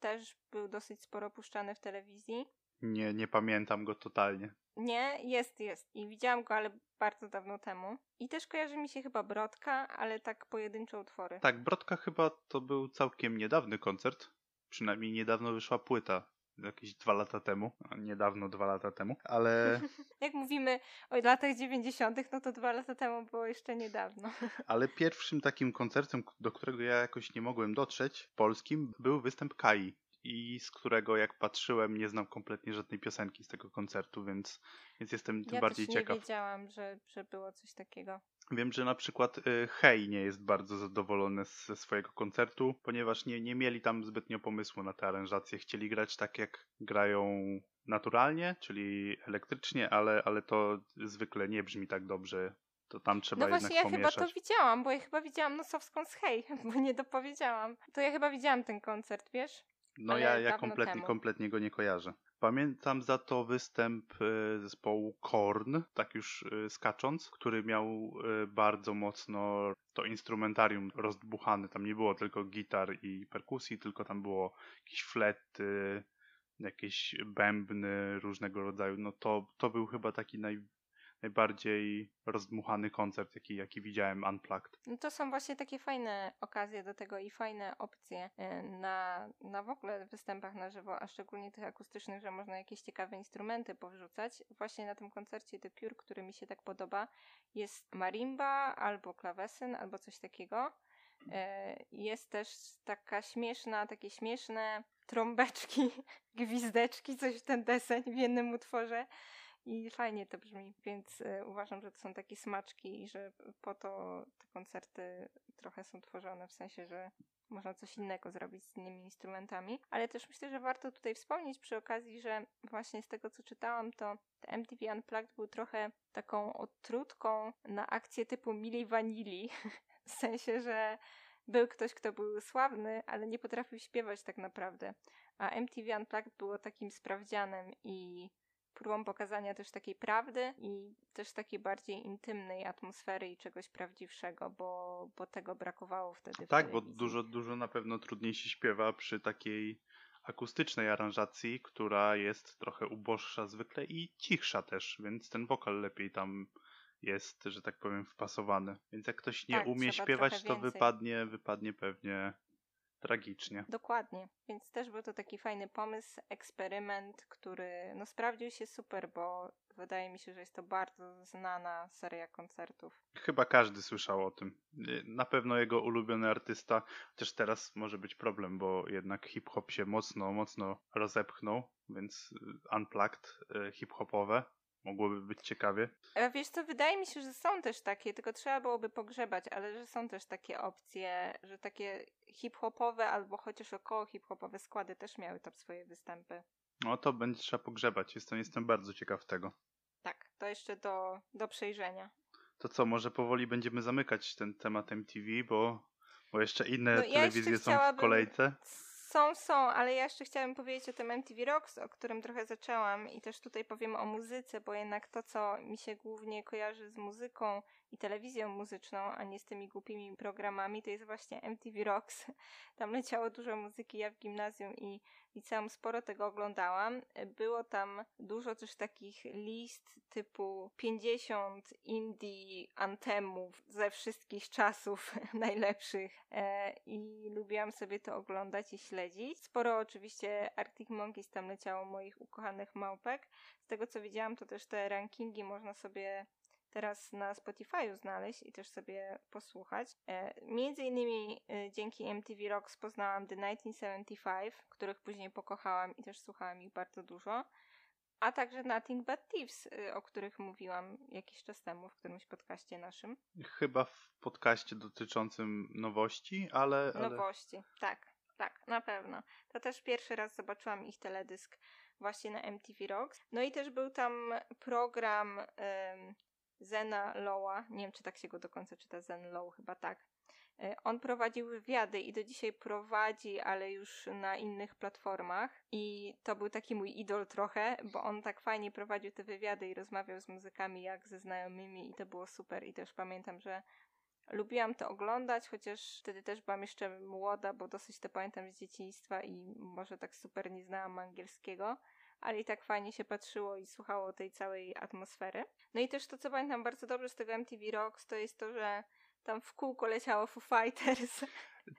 Też był dosyć sporo puszczany w telewizji. Nie, nie pamiętam go totalnie. Nie, jest, jest. I widziałam go, ale bardzo dawno temu. I też kojarzy mi się chyba Brodka, ale tak pojedyncze utwory. Tak, Brodka chyba to był całkiem niedawny koncert. Przynajmniej niedawno wyszła płyta. Jakieś dwa lata temu. Niedawno, dwa lata temu, ale. <laughs> Jak mówimy o latach 90., no to dwa lata temu było jeszcze niedawno. <laughs> ale pierwszym takim koncertem, do którego ja jakoś nie mogłem dotrzeć, polskim, był występ Kai i z którego jak patrzyłem nie znam kompletnie żadnej piosenki z tego koncertu, więc, więc jestem tym ja bardziej też ciekaw. nie wiedziałam, że, że było coś takiego. Wiem, że na przykład y, Hej nie jest bardzo zadowolony ze swojego koncertu, ponieważ nie, nie mieli tam zbytnio pomysłu na te aranżacje. Chcieli grać tak, jak grają naturalnie, czyli elektrycznie, ale, ale to zwykle nie brzmi tak dobrze. To tam trzeba no właśnie, ja pomieszać. chyba to widziałam, bo ja chyba widziałam Nosowską z Hej, <laughs> bo nie dopowiedziałam. To ja chyba widziałam ten koncert, wiesz? No ja, ja kompletnie, kompletnie go nie kojarzę. Pamiętam za to występ e, zespołu Korn, tak już e, skacząc, który miał e, bardzo mocno to instrumentarium rozdbuchane. Tam nie było tylko gitar i perkusji, tylko tam było jakieś flety, jakieś bębny różnego rodzaju. No to, to był chyba taki naj, najbardziej rozdmuchany koncert, jaki, jaki widziałem Unplugged. No to są właśnie takie fajne okazje do tego i fajne opcje e, na, na w ogóle występach na żywo, a szczególnie tych akustycznych, że można jakieś ciekawe instrumenty powrzucać. Właśnie na tym koncercie The Cure, który mi się tak podoba, jest marimba albo klawesyn, albo coś takiego. E, jest też taka śmieszna, takie śmieszne trąbeczki, <laughs> gwizdeczki, coś w ten deseń w jednym utworze i fajnie to brzmi, więc y, uważam, że to są takie smaczki i że po to te koncerty trochę są tworzone, w sensie, że można coś innego zrobić z innymi instrumentami, ale też myślę, że warto tutaj wspomnieć przy okazji, że właśnie z tego co czytałam, to MTV Unplugged był trochę taką odtrutką na akcję typu Mili Vanilli, <laughs> w sensie, że był ktoś, kto był sławny, ale nie potrafił śpiewać tak naprawdę. A MTV Unplugged było takim sprawdzianem i próbą pokazania też takiej prawdy i też takiej bardziej intymnej atmosfery i czegoś prawdziwszego, bo, bo tego brakowało wtedy. Tak, bo dużo, dużo na pewno trudniej się śpiewa przy takiej akustycznej aranżacji, która jest trochę uboższa zwykle i cichsza też, więc ten wokal lepiej tam jest, że tak powiem, wpasowany. Więc jak ktoś nie tak, umie śpiewać, to wypadnie, wypadnie pewnie tragicznie. Dokładnie. Więc też był to taki fajny pomysł, eksperyment, który no, sprawdził się super, bo wydaje mi się, że jest to bardzo znana seria koncertów. Chyba każdy słyszał o tym. Na pewno jego ulubiony artysta, chociaż teraz może być problem, bo jednak hip-hop się mocno, mocno rozepchnął, więc unplugged y, hip-hopowe Mogłoby być ciekawie. Ale wiesz co, wydaje mi się, że są też takie, tylko trzeba byłoby pogrzebać, ale że są też takie opcje, że takie hip-hopowe albo chociaż około hip-hopowe składy też miały tam swoje występy. No to będzie trzeba pogrzebać. Jestem, jestem bardzo ciekaw tego. Tak, to jeszcze do, do przejrzenia. To co, może powoli będziemy zamykać ten temat MTV, bo, bo jeszcze inne no, telewizje ja jeszcze są w kolejce. Są, są, ale ja jeszcze chciałam powiedzieć o tym MTV Rocks, o którym trochę zaczęłam i też tutaj powiem o muzyce, bo jednak to, co mi się głównie kojarzy z muzyką i telewizją muzyczną, a nie z tymi głupimi programami, to jest właśnie MTV Rocks. Tam leciało dużo muzyki, ja w gimnazjum i liceum sporo tego oglądałam. Było tam dużo też takich list typu 50 indie antemów ze wszystkich czasów <laughs> najlepszych e, i lubiłam sobie to oglądać i śledzić. Sporo oczywiście Arctic Monkeys tam leciało moich ukochanych małpek. Z tego co widziałam, to też te rankingi można sobie teraz na Spotify'u znaleźć i też sobie posłuchać. E, między innymi e, dzięki MTV Rocks poznałam The 1975, których później pokochałam i też słuchałam ich bardzo dużo. A także Nothing But Thieves, e, o których mówiłam jakiś czas temu w którymś podcaście naszym. Chyba w podcaście dotyczącym nowości, ale... ale... Nowości, tak, tak, na pewno. To też pierwszy raz zobaczyłam ich teledysk właśnie na MTV Rocks. No i też był tam program Zena Lowa, nie wiem czy tak się go do końca czyta, Zen Low, chyba tak. E, on prowadził wywiady i do dzisiaj prowadzi, ale już na innych platformach. I to był taki mój idol trochę, bo on tak fajnie prowadził te wywiady i rozmawiał z muzykami jak ze znajomymi i to było super. I też pamiętam, że lubiłam to oglądać, chociaż wtedy też byłam jeszcze młoda, bo dosyć to pamiętam z dzieciństwa i może tak super nie znałam angielskiego ale i tak fajnie się patrzyło i słuchało tej całej atmosfery. No i też to, co pamiętam bardzo dobrze z tego MTV Rocks, to jest to, że tam w kółko leciało Foo Fighters.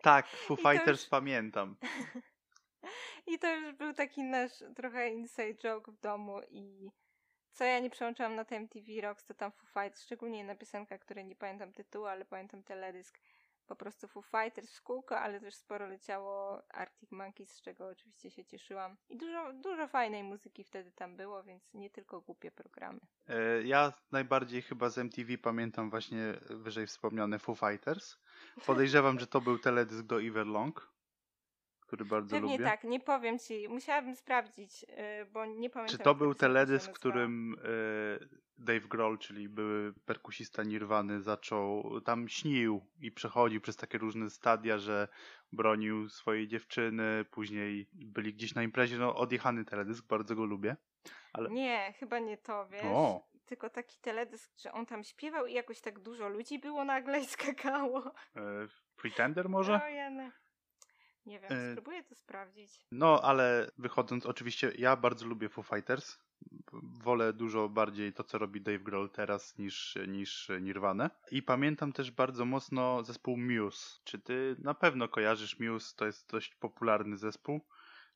Tak, <laughs> Foo Fighters już... pamiętam. <laughs> I to już był taki nasz trochę inside joke w domu i co ja nie przełączyłam na tym MTV Rocks, to tam Foo Fighters, szczególnie jedna piosenka, której nie pamiętam tytułu, ale pamiętam teledysk po prostu Foo Fighters w kółko, ale też sporo leciało Arctic Monkeys, z czego oczywiście się cieszyłam. I dużo, dużo fajnej muzyki wtedy tam było, więc nie tylko głupie programy. E, ja najbardziej chyba z MTV pamiętam właśnie wyżej wspomniane Foo Fighters. Podejrzewam, że to był teledysk do Everlong który bardzo Pewnie lubię. tak, nie powiem ci. Musiałabym sprawdzić, yy, bo nie pamiętam. Czy to był teledysk, w którym yy, Dave Grohl, czyli były perkusista Nirwany, zaczął, tam śnił i przechodził przez takie różne stadia, że bronił swojej dziewczyny, później byli gdzieś na imprezie, no odjechany teledysk, bardzo go lubię. Ale... Nie, chyba nie to, wiesz. O. Tylko taki teledysk, że on tam śpiewał i jakoś tak dużo ludzi było nagle i <laughs> skakało. E, Pretender może? O, Jane. Nie wiem, e, spróbuję to sprawdzić. No, ale wychodząc, oczywiście ja bardzo lubię Foo Fighters. Wolę dużo bardziej to, co robi Dave Grohl teraz niż, niż Nirvana. I pamiętam też bardzo mocno zespół Muse. Czy ty na pewno kojarzysz Muse? To jest dość popularny zespół.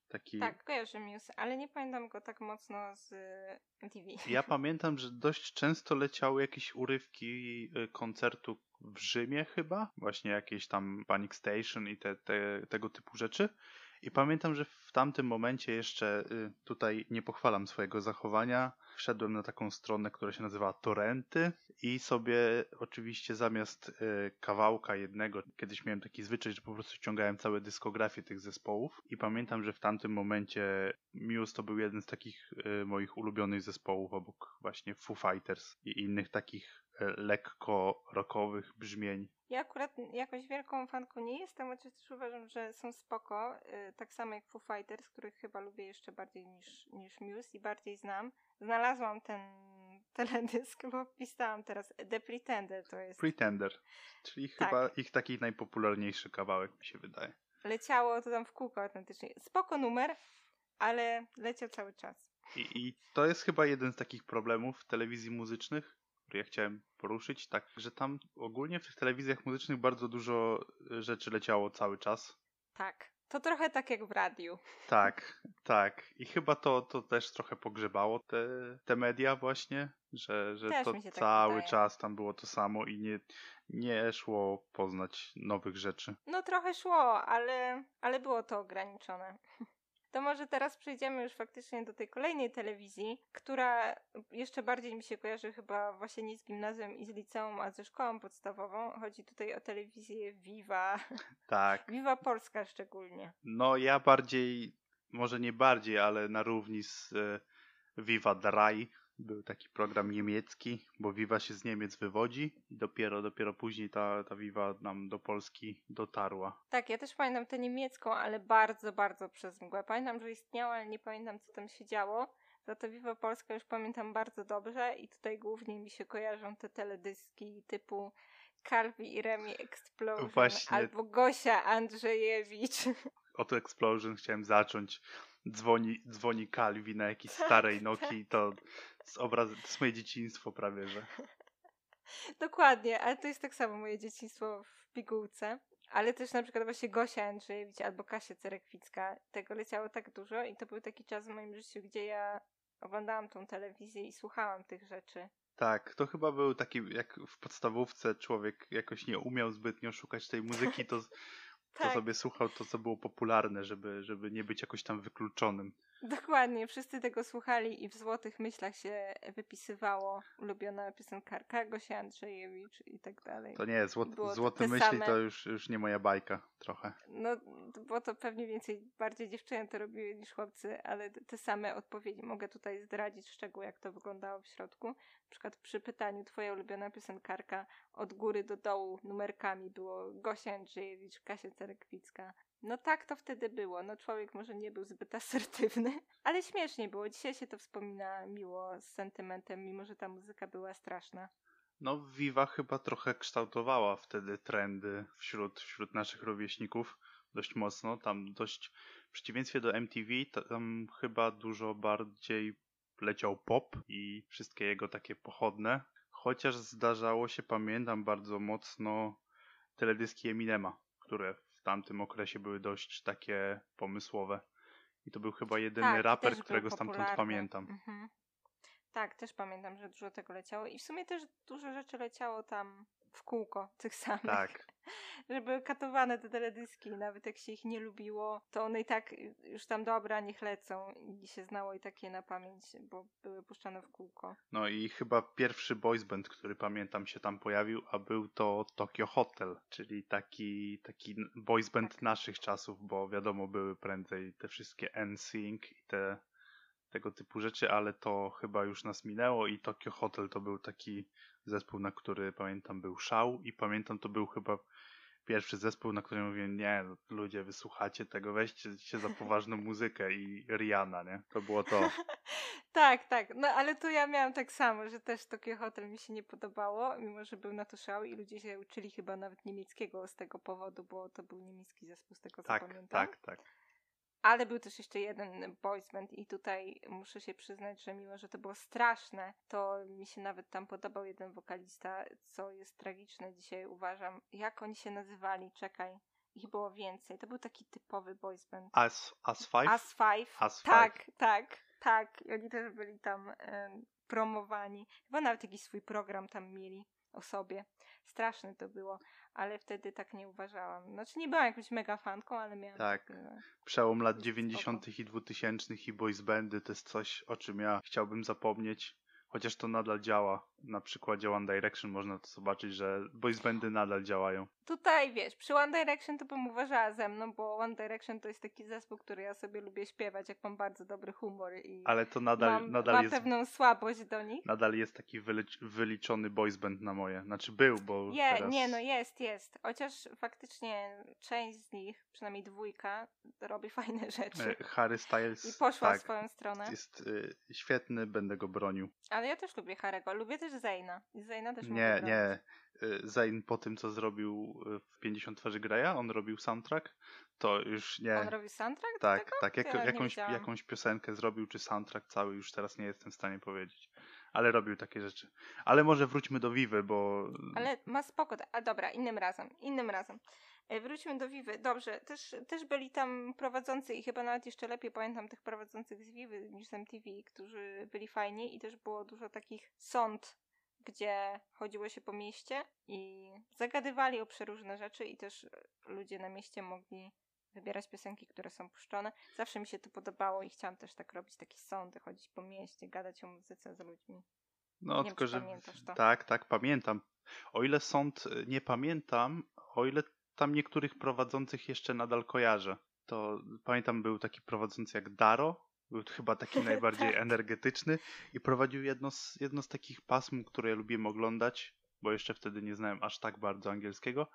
Taki... Tak, kojarzę Muse, ale nie pamiętam go tak mocno z MTV. Ja <laughs> pamiętam, że dość często leciały jakieś urywki y, koncertu w Rzymie chyba, właśnie jakieś tam Panic Station i te, te, tego typu rzeczy. I pamiętam, że w tamtym momencie jeszcze y, tutaj nie pochwalam swojego zachowania. Wszedłem na taką stronę, która się nazywa Torrenty i sobie oczywiście zamiast y, kawałka jednego, kiedyś miałem taki zwyczaj, że po prostu ściągałem całe dyskografię tych zespołów i pamiętam, że w tamtym momencie Muse to był jeden z takich y, moich ulubionych zespołów obok właśnie Foo Fighters i innych takich lekko rockowych brzmień. Ja akurat jakoś wielką fanką nie jestem, chociaż też uważam, że są spoko. Y, tak samo jak Foo Fighters, których chyba lubię jeszcze bardziej niż, niż Muse i bardziej znam. Znalazłam ten <laughs> teledysk, bo wpisałam teraz The Pretender to jest. Pretender, czyli tak. chyba ich taki najpopularniejszy kawałek mi się wydaje. Leciało to tam w kółko autentycznie. Spoko numer, ale leciał cały czas. I, I to jest chyba jeden z takich problemów telewizji muzycznych, który ja chciałem poruszyć, tak, że tam ogólnie w tych telewizjach muzycznych bardzo dużo e, rzeczy leciało cały czas. Tak. To trochę tak jak w radiu. <laughs> Tak, tak. I chyba to, to też trochę pogrzebało te, te media właśnie, że, że to tak cały czas tam było to samo i nie, nie szło poznać nowych rzeczy. No trochę szło, ale, ale było to ograniczone. <laughs> To może teraz przejdziemy już faktycznie do tej kolejnej telewizji, która jeszcze bardziej mi się kojarzy chyba właśnie nie z gimnazjum i z liceum, a ze szkołą podstawową. Chodzi tutaj o telewizję Viva. <laughs> Tak. Viva Polska szczególnie. No ja bardziej, może nie bardziej, ale na równi z e, Viva Draj Był taki program niemiecki, bo Viva się z Niemiec wywodzi i dopiero, dopiero później ta, ta Viva nam do Polski dotarła. Tak, ja też pamiętam tę niemiecką, ale bardzo, bardzo przez mgłę. Pamiętam, że istniała, ale nie pamiętam, co tam się działo. Za to Viva Polska już pamiętam bardzo dobrze i tutaj głównie mi się kojarzą te teledyski typu Calvi i Remi Explosion Właśnie. albo Gosia Andrzejewicz. Od Explosion chciałem zacząć. Dzwoni, dzwoni Calvi na jakiejś <laughs> Tak, starej Nokii, to obraz... to jest moje dzieciństwo prawie, że. <laughs> Dokładnie, ale to jest tak samo moje dzieciństwo w pigułce. Ale też na przykład właśnie Gosia Andrzejewicz albo Kasia Cerekwicka. Tego leciało tak dużo i to był taki czas w moim życiu, gdzie ja oglądałam tą telewizję i słuchałam tych rzeczy. Tak, to chyba był taki, jak w podstawówce człowiek jakoś nie umiał zbytnio szukać tej muzyki, to, <laughs> Tak. sobie słuchał to, co było popularne, żeby, żeby nie być jakoś tam wykluczonym. Dokładnie, wszyscy tego słuchali i w złotych myślach się wypisywało ulubiona piosenkarka Gosia Andrzejewicz i tak dalej. To nie, Było to złote te myśli same. to już, już nie moja bajka trochę. No, bo to pewnie więcej, bardziej dziewczyny to robiły niż chłopcy, ale te- same odpowiedzi mogę tutaj zdradzić szczegół, jak to wyglądało w środku. Na przykład przy pytaniu twoja ulubiona piosenkarka od góry do dołu numerkami było Gosia Andrzejewicz, Kasia Cerekwicka. No tak to wtedy było. No człowiek może nie był zbyt <laughs> asertywny, ale śmiesznie było. Dzisiaj się to wspomina miło, z sentymentem, mimo że ta muzyka była straszna. No, Viva chyba trochę kształtowała wtedy trendy wśród, wśród naszych rówieśników dość mocno. Tam dość, w przeciwieństwie do MTV, tam chyba dużo bardziej leciał pop i wszystkie jego takie pochodne. Chociaż zdarzało się, pamiętam bardzo mocno, teledyski Eminema, które tamtym okresie były dość takie pomysłowe. I to był chyba jedyny Tak, raper, którego stamtąd popularny. pamiętam. Mhm. Tak, też pamiętam, że dużo tego leciało i w sumie też dużo rzeczy leciało tam w kółko tych samych. Tak, <laughs> Że były katowane te teledyski, nawet jak się ich nie lubiło, to one i tak już tam dobra, niech lecą i się znało i takie na pamięć, bo były puszczane w kółko. No i chyba pierwszy boys band, który pamiętam się tam pojawił, a był to Tokyo Hotel, czyli taki, taki boys band Tak. naszych czasów, bo wiadomo, były prędzej te wszystkie NSYNC i te tego typu rzeczy, ale to chyba już nas minęło i Tokyo Hotel to był taki zespół, na który pamiętam był szał i pamiętam to był chyba pierwszy zespół, na który mówię, nie, ludzie, wysłuchacie tego, weźcie się za poważną <laughs> muzykę i Rihanna, nie? To było to. <laughs> tak, tak. No ale to ja miałam tak samo, że też Tokyo Hotel mi się nie podobało, mimo że był na to szał i ludzie się uczyli chyba nawet niemieckiego z tego powodu, bo to był niemiecki zespół z tego co Tak, pamiętam. tak, tak. Ale był też jeszcze jeden boys band i tutaj muszę się przyznać, że mimo, że to było straszne, to mi się nawet tam podobał jeden wokalista, co jest tragiczne dzisiaj uważam. Jak oni się nazywali? Czekaj. Ich było więcej. To był taki typowy boys band. As, As Five? As Five. As Tak, tak, tak. I oni też byli tam em, promowani. Chyba nawet jakiś swój program tam mieli o sobie. Straszne to było, ale wtedy tak nie uważałam. Znaczy nie byłam jakąś mega fanką, ale miałam Tak. takie, Przełom lat Spoko. 90. i 2000 i boys bandy to jest coś, o czym ja chciałbym zapomnieć. Chociaż to nadal działa. Na przykładzie One Direction można to zobaczyć, że boys bandy nadal działają. Tutaj wiesz, przy One Direction to bym uważała ze mną, bo One Direction to jest taki zespół, który ja sobie lubię śpiewać, jak mam bardzo dobry humor i Ale to nadal, mam, nadal, mam jest, pewną słabość do nich. nadal jest taki wylicz, wyliczony boys band na moje. Znaczy był, bo Je, teraz... Nie, no jest, jest. Chociaż faktycznie część z nich, przynajmniej dwójka, robi <laughs> fajne rzeczy. e, Harry Styles I poszła tak, swoją stronę. jest y, świetny, będę go bronił. Ale ja też lubię Harego. Lubię też Zayna. I Zayna też Nie, nie. Y, Zayn po tym, co zrobił y, w 50 twarzy Greya, on robił soundtrack, to już nie... On robi soundtrack Tak, tak. Jak, jakąś, jakąś piosenkę zrobił, czy soundtrack cały, już teraz nie jestem w stanie powiedzieć. Ale robił takie rzeczy. Ale może wróćmy do Vivy, bo Ale ma spoko. A dobra, innym razem. Innym razem. E, Wróćmy do Vivy. Dobrze, też, też byli tam prowadzący i chyba nawet jeszcze lepiej pamiętam tych prowadzących z Vivy niż z MTV, którzy byli fajni i też było dużo takich sąd, gdzie chodziło się po mieście i zagadywali o przeróżne rzeczy i też ludzie na mieście mogli wybierać piosenki, które są puszczone. Zawsze mi się to podobało i chciałam też tak robić, takie sądy, chodzić po mieście, gadać o muzyce z ludźmi. no nie wiem, tylko, czy że pamiętasz to. tak, tak, pamiętam. O ile sąd y, nie pamiętam, o ile tam niektórych prowadzących jeszcze nadal kojarzę. To pamiętam był taki prowadzący jak Daro, Był chyba taki <laughs> najbardziej Tak. energetyczny i prowadził jedno z, jedno z takich pasm, które ja lubiłem oglądać, bo jeszcze wtedy nie znałem aż tak bardzo angielskiego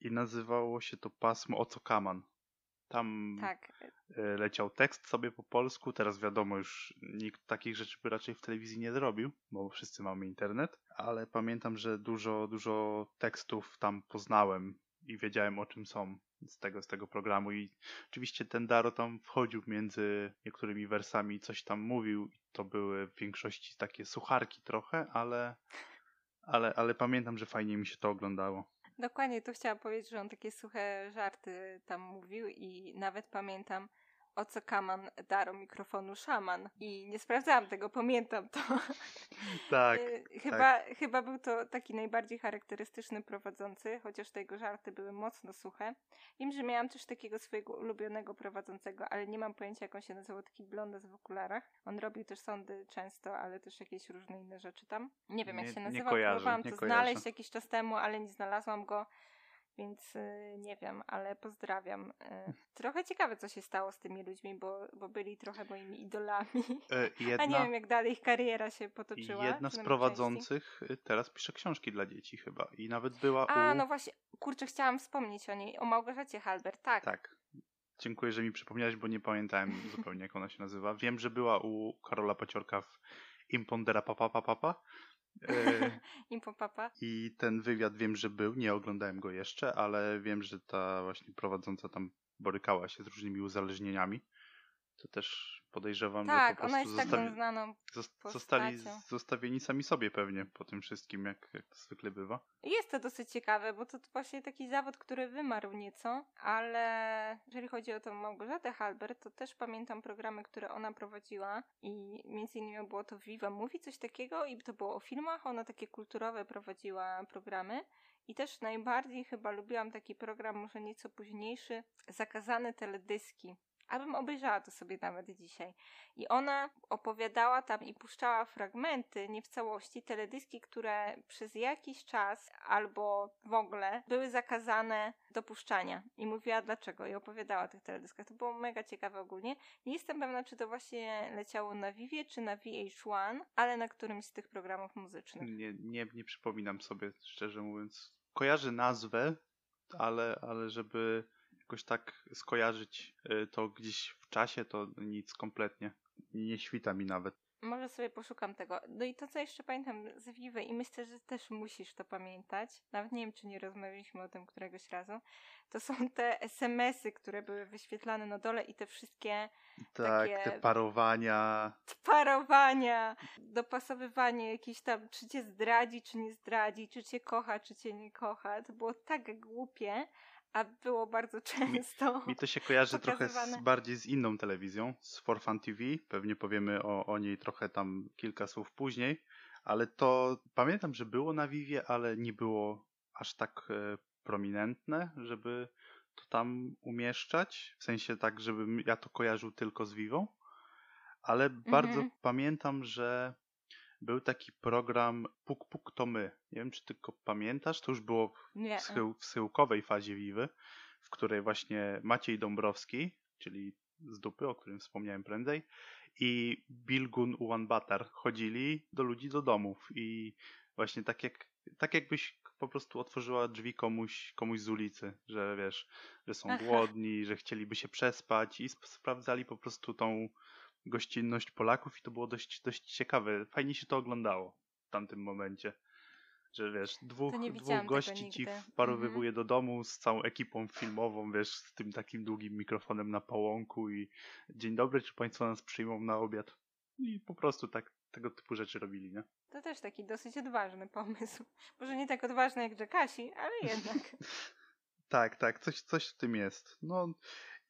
i nazywało się to pasmo Oco Kaman. Tam Tak, e, leciał tekst sobie po polsku, teraz wiadomo już nikt takich rzeczy by raczej w telewizji nie zrobił, bo wszyscy mamy internet, ale pamiętam, że dużo, dużo tekstów tam poznałem i wiedziałem o czym są z tego, z tego programu i oczywiście ten Daro tam wchodził między niektórymi wersami, coś tam mówił to były w większości takie sucharki trochę, ale, ale, ale pamiętam, że fajnie mi się to oglądało. dokładnie to chciałam powiedzieć, że on takie suche żarty tam mówił i nawet pamiętam o co kaman daro mikrofonu szaman i nie sprawdzałam tego, pamiętam to. <laughs> Tak, Y, chyba, chyba był to taki najbardziej charakterystyczny prowadzący, chociaż te jego żarty były mocno suche. Wiem, że miałam też takiego swojego ulubionego prowadzącego, ale nie mam pojęcia jak on się nazywał, taki blondas w okularach. On robił też sądy często, ale też jakieś różne inne rzeczy tam. Nie wiem jak Nie- się nazywał, próbowałam to kojarzę. znaleźć jakiś czas temu, ale nie znalazłam go. Więc y, nie wiem, ale pozdrawiam. Y, trochę ciekawe, co się stało z tymi ludźmi, bo, bo byli trochę moimi idolami. E, <laughs> A nie jedna, wiem, jak dalej ich kariera się potoczyła. jedna z przynajmniej części. prowadzących y, teraz pisze książki dla dzieci chyba i nawet była A, u... no właśnie, kurczę, chciałam wspomnieć o niej, o Małgorzacie Halber, tak. Tak. Dziękuję, że mi przypomniałeś, bo nie pamiętałem zupełnie, jak ona się nazywa. Wiem, że była u Karola Paciorka w Impondera Papa Papa Papa. E, <laughs> Impo Papa. I ten wywiad wiem, że był. Nie oglądałem go jeszcze, ale wiem, że ta właśnie prowadząca tam borykała się z różnymi uzależnieniami. To też podejrzewam, że po Tak, prostu ona jest taką znaną. zos- zostali postacią. zostawieni sami sobie pewnie po tym wszystkim, jak, jak to zwykle bywa. Jest to dosyć ciekawe, bo to właśnie taki zawód, który wymarł nieco, ale jeżeli chodzi o tą Małgorzatę Halber, to też pamiętam programy, które ona prowadziła i między innymi było to Viva Mówi, coś takiego i to było o filmach, ona takie kulturowe prowadziła programy. I też najbardziej chyba lubiłam taki program, może nieco późniejszy, Zakazane teledyski. Abym obejrzała to sobie nawet dzisiaj. I ona opowiadała tam i puszczała fragmenty, nie w całości, teledyski, które przez jakiś czas albo w ogóle były zakazane do puszczania. I mówiła dlaczego. I opowiadała o tych teledyskach. To było mega ciekawe ogólnie. Nie jestem pewna, czy to właśnie leciało na Vivie, czy na VH1, ale na którymś z tych programów muzycznych. Nie, nie, nie przypominam sobie, szczerze mówiąc. Kojarzę nazwę, ale, ale żeby jakoś tak skojarzyć y, to gdzieś w czasie, to nic kompletnie. Nie świta mi nawet. Może sobie poszukam tego. No i to, co jeszcze pamiętam z Vivy i myślę, że też musisz to pamiętać, nawet nie wiem, czy nie rozmawialiśmy o tym któregoś razu, to są te SMS-y, które były wyświetlane na dole i te wszystkie Tak, Takie- te parowania. parowania, dopasowywanie jakieś tam, czy cię zdradzi, czy nie zdradzi, czy cię kocha, czy cię nie kocha. To było tak głupie, a było bardzo często. Mi to się kojarzy trochę z, bardziej z inną telewizją, z For Fun TV. Pewnie powiemy o, o niej trochę tam kilka słów później, ale to pamiętam, że było na Vivie, ale nie było aż tak e, prominentne, żeby to tam umieszczać. W sensie tak, żebym ja to kojarzył tylko z Vivą. Ale bardzo Mhm. pamiętam, że był taki program Puk Puk to my. Nie wiem, czy tylko pamiętasz, to już było Nie. w, schył, w schyłkowej fazie Wiwy, w której właśnie Maciej Dąbrowski, czyli z dupy, o którym wspomniałem prędzej, i Bilgun Ułanbatar chodzili do ludzi do domów i właśnie tak jak tak jakbyś po prostu otworzyła drzwi komuś, komuś z ulicy, że wiesz, że są Aha. głodni, że chcieliby się przespać i sp- sprawdzali po prostu tą gościnność Polaków i to było dość, dość ciekawe. Fajnie się to oglądało w tamtym momencie. Że wiesz, dwóch, dwóch gości ci wparowywuje do domu z całą ekipą filmową, wiesz, z tym takim długim mikrofonem na pałąku i dzień dobry, czy państwo nas przyjmą na obiad? I po prostu tak tego typu rzeczy robili, nie? To też taki dosyć odważny pomysł. <laughs> Może nie tak odważny jak Jackassy, ale jednak. <laughs> Tak, tak, coś, coś w tym jest. No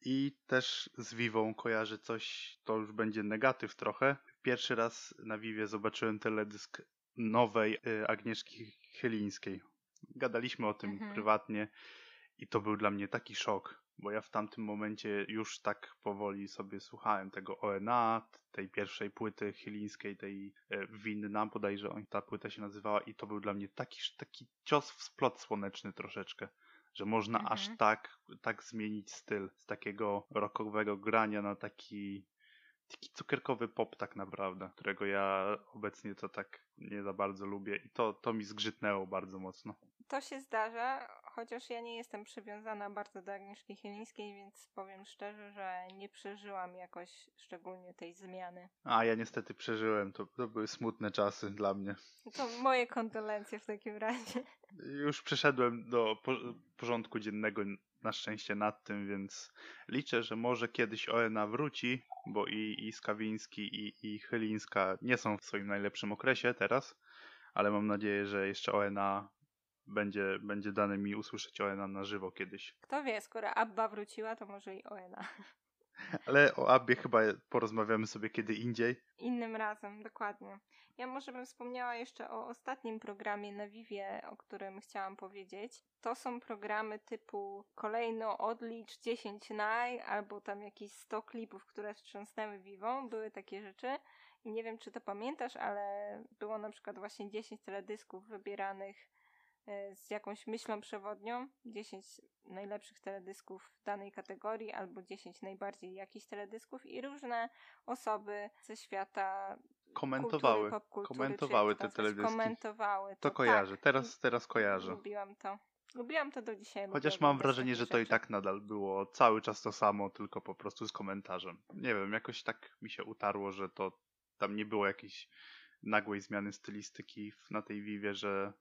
i też z Vivą kojarzy coś, to już będzie negatyw trochę. Pierwszy raz na Vivie zobaczyłem teledysk nowej y, Agnieszki Chylińskiej. Gadaliśmy o tym Mhm. prywatnie i to był dla mnie taki szok, bo ja w tamtym momencie już tak powoli sobie słuchałem tego ONA, tej pierwszej płyty chylińskiej, tej e, Winna, bodajże ta płyta się nazywała i to był dla mnie taki, taki cios w splot słoneczny troszeczkę że można Mhm. aż tak, tak zmienić styl z takiego rockowego grania na taki taki cukierkowy pop tak naprawdę, którego ja obecnie to tak nie za bardzo lubię i to, to mi zgrzytnęło bardzo mocno. To się zdarza, chociaż ja nie jestem przywiązana bardzo do Agnieszki Chylińskiej, więc powiem szczerze, że nie przeżyłam jakoś szczególnie tej zmiany. A ja niestety przeżyłem, to, to były smutne czasy dla mnie. To moje kondolencje w takim razie. Już przeszedłem do porządku dziennego na szczęście nad tym, więc liczę, że może kiedyś ONA wróci, bo i, i Skawiński i, i Chylińska nie są w swoim najlepszym okresie teraz, ale mam nadzieję, że jeszcze ONA będzie, będzie dane mi usłyszeć ONA na żywo kiedyś. Kto wie, skoro Abba wróciła, to może i ONA. <laughs> Ale o Abbie chyba porozmawiamy sobie kiedy indziej. Innym razem, dokładnie. Ja może bym wspomniała jeszcze o ostatnim programie na Vivie, o którym chciałam powiedzieć. To są programy typu kolejno odlicz 10 naj, albo tam jakieś 100 klipów, które wstrząsnęły Vivą. Były takie rzeczy. I nie wiem, czy to pamiętasz, ale było na przykład właśnie 10 teledysków wybieranych z jakąś myślą przewodnią, 10 najlepszych teledysków w danej kategorii albo 10 najbardziej jakichś teledysków i różne osoby ze świata komentowały, kultury, komentowały te teledyski. Komentowały to, to kojarzę, tak. teraz, teraz kojarzę. Lubiłam to. Lubiłam to do dzisiaj. Chociaż mam wrażenie, że to i tak nadal było cały czas to samo, tylko po prostu z komentarzem. Nie wiem, jakoś tak mi się utarło, że to tam nie było jakiejś nagłej zmiany stylistyki na tej Vivie, że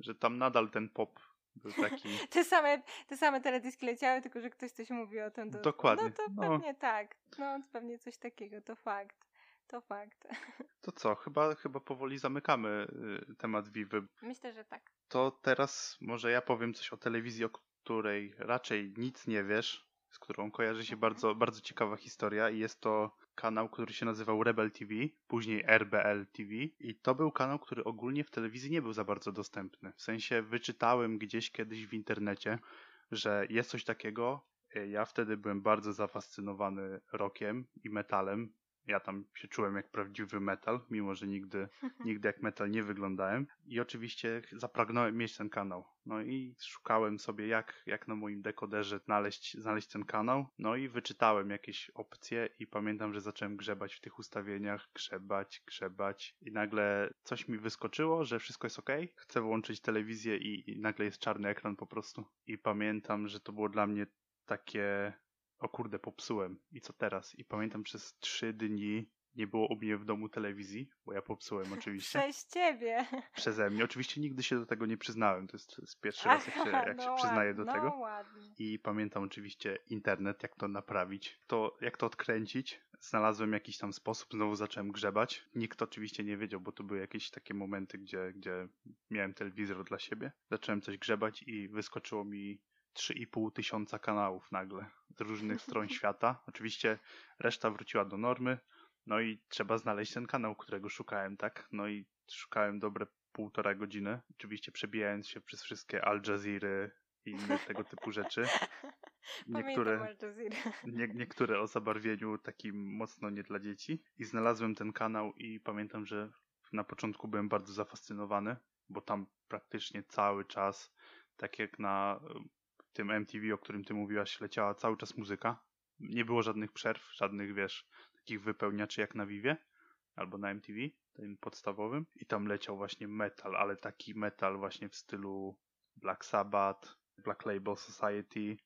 że tam nadal ten pop był taki. <laughs> te, same, te same teledyski leciały, tylko że ktoś coś mówi o tym. To, Dokładnie. No to no. pewnie tak. No pewnie coś takiego, to fakt. To fakt. <laughs> To co, chyba, chyba powoli zamykamy y, temat Vivy. Myślę, że tak. To teraz może ja powiem coś o telewizji, o której raczej nic nie wiesz, z którą kojarzy się mhm. bardzo, bardzo ciekawa historia i jest to kanał, który się nazywał Rebel TV, później RBL TV i to był kanał, który ogólnie w telewizji nie był za bardzo dostępny. W sensie wyczytałem gdzieś kiedyś w internecie, że jest coś takiego. Ja wtedy byłem bardzo zafascynowany rockiem i metalem ja tam się czułem jak prawdziwy metal, mimo że nigdy, <laughs> nigdy jak metal nie wyglądałem. I oczywiście zapragnąłem mieć ten kanał. No i szukałem sobie, jak, jak na moim dekoderze znaleźć, znaleźć ten kanał. No i wyczytałem jakieś opcje i pamiętam, że zacząłem grzebać w tych ustawieniach, grzebać, grzebać i nagle coś mi wyskoczyło, że wszystko jest ok. Chcę włączyć telewizję i, i nagle jest czarny ekran po prostu. I pamiętam, że to było dla mnie takie o kurde, popsułem. I co teraz? I pamiętam przez trzy dni nie było u mnie w domu telewizji, bo ja popsułem oczywiście. Przez ciebie. Przeze mnie. Oczywiście nigdy się do tego nie przyznałem. To jest, to jest pierwszy raz, jak się, jak no się przyznaję do no tego. Ładnie. I pamiętam oczywiście internet, jak to naprawić, to, jak to odkręcić. Znalazłem jakiś tam sposób, znowu zacząłem grzebać. Nikt oczywiście nie wiedział, bo to były jakieś takie momenty, gdzie, gdzie miałem telewizor dla siebie. Zacząłem coś grzebać i wyskoczyło mi 3,5 tysiąca kanałów nagle z różnych stron świata. Oczywiście reszta wróciła do normy, no i trzeba znaleźć ten kanał, którego szukałem, tak? No i szukałem dobre półtora godziny, oczywiście przebijając się przez wszystkie Al Jazeera i inne tego typu rzeczy. <laughs> Niektóre, <laughs> nie, niektóre o zabarwieniu takim mocno nie dla dzieci. I znalazłem ten kanał i pamiętam, że na początku byłem bardzo zafascynowany, bo tam praktycznie cały czas, tak jak na tym MTV, o którym ty mówiłaś, leciała cały czas muzyka. Nie było żadnych przerw, żadnych, wiesz, takich wypełniaczy jak na Vivie albo na MTV, tym podstawowym. I tam leciał właśnie metal, ale taki metal właśnie w stylu Black Sabbath, Black Label Society.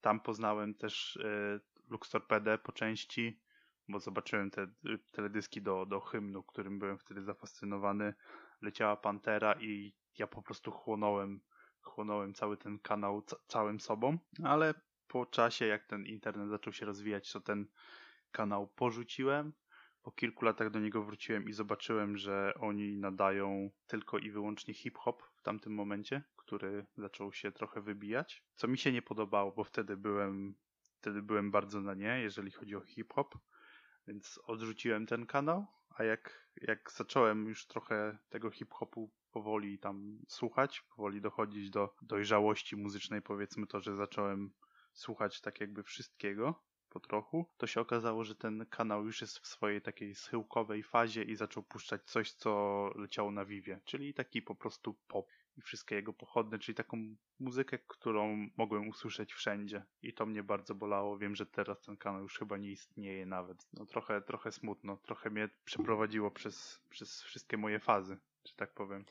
Tam poznałem też y, Lux Torpedę po części, bo zobaczyłem te teledyski do, do hymnu, którym byłem wtedy zafascynowany. Leciała Pantera i ja po prostu chłonąłem chłonąłem cały ten kanał całym sobą, ale po czasie, jak ten internet zaczął się rozwijać, to ten kanał porzuciłem. Po kilku latach do niego wróciłem i zobaczyłem, że oni nadają tylko i wyłącznie hip-hop w tamtym momencie, który zaczął się trochę wybijać. Co mi się nie podobało, bo wtedy byłem, wtedy byłem bardzo na nie, jeżeli chodzi o hip-hop, więc odrzuciłem ten kanał. A jak, jak zacząłem już trochę tego hip-hopu powoli tam słuchać, powoli dochodzić do dojrzałości muzycznej, powiedzmy to, że zacząłem słuchać tak jakby wszystkiego po trochu, to się okazało, że ten kanał już jest w swojej takiej schyłkowej fazie i zaczął puszczać coś, co leciało na Vivie, czyli taki po prostu pop. i wszystkie jego pochodne, czyli taką muzykę, którą mogłem usłyszeć wszędzie. I to mnie bardzo bolało. Wiem, że teraz ten kanał już chyba nie istnieje nawet. No trochę, trochę smutno, trochę mnie przeprowadziło przez, przez wszystkie moje fazy, że tak powiem.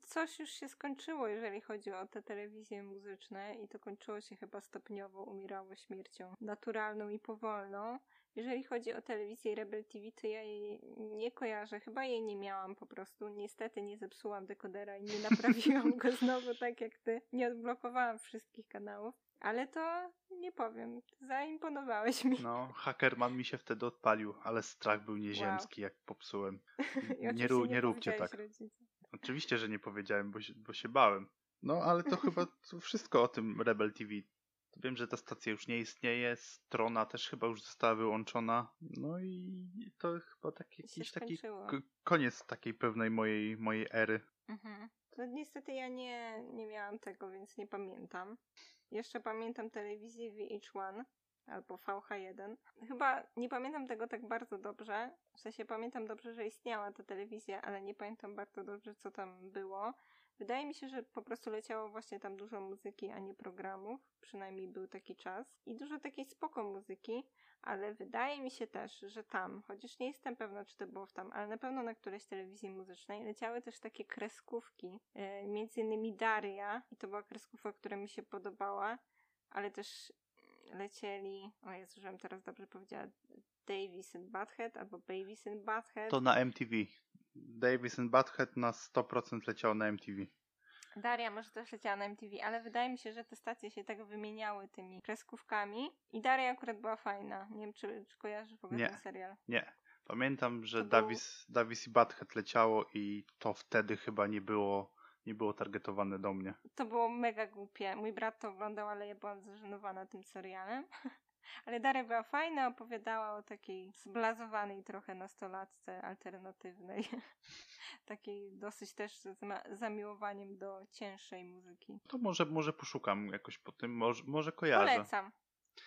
Coś już się skończyło, jeżeli chodzi o te telewizje muzyczne i to kończyło się chyba stopniowo, umierało śmiercią naturalną i powolną. Jeżeli chodzi o telewizję Rebel TV, to ja jej nie kojarzę. Chyba jej nie miałam po prostu. Niestety nie zepsułam dekodera i nie naprawiłam go <laughs> znowu tak jak ty. Nie odblokowałam wszystkich kanałów. Ale to nie powiem. Zaimponowałeś mi. No, Hackerman mi się wtedy odpalił, ale strach był nieziemski, wow. jak popsułem. <laughs> Nie, ró- nie, nie róbcie tak. Oczywiście, że nie powiedziałem, bo się, bo się bałem. No, ale to chyba <laughs> to wszystko o tym Rebel TV. Wiem, że ta stacja już nie istnieje, strona też chyba już została wyłączona. No i to chyba taki, jakiś taki koniec takiej pewnej mojej, mojej ery. Mhm. No niestety ja nie, nie miałam tego, więc nie pamiętam. Jeszcze pamiętam telewizję VH1 albo VH1. Chyba nie pamiętam tego tak bardzo dobrze. W sensie pamiętam dobrze, że istniała ta telewizja, ale nie pamiętam bardzo dobrze, co tam było. Wydaje mi się, że po prostu leciało właśnie tam dużo muzyki, a nie programów. Przynajmniej był taki czas. I dużo takiej spoko muzyki, ale wydaje mi się też, że tam, chociaż nie jestem pewna, czy to było w tam, ale na pewno na którejś telewizji muzycznej leciały też takie kreskówki. Yy, między innymi Daria, i to była kreskówka, która mi się podobała, ale też lecieli, o Jezu, żebym teraz dobrze powiedziała, Davis and Butthead albo Babies and Butthead. To na MTV. Davis and Butthead na 100% leciało na MTV. Daria może też leciała na MTV, ale wydaje mi się, że te stacje się tak wymieniały tymi kreskówkami i Daria akurat była fajna. Nie wiem, czy, czy kojarzysz w ogóle nie, ten serial? Nie. Pamiętam, że Davis, był... Davis i Butthead leciało i to wtedy chyba nie było nie było targetowane do mnie. To było mega głupie. Mój brat to oglądał, ale ja byłam zażenowana tym serialem. <laughs> Ale Daria była fajna, opowiadała o takiej zblazowanej trochę nastolatce alternatywnej. <laughs> takiej dosyć też z zamiłowaniem do cięższej muzyki. To może, może poszukam jakoś po tym, może, może kojarzę. Polecam.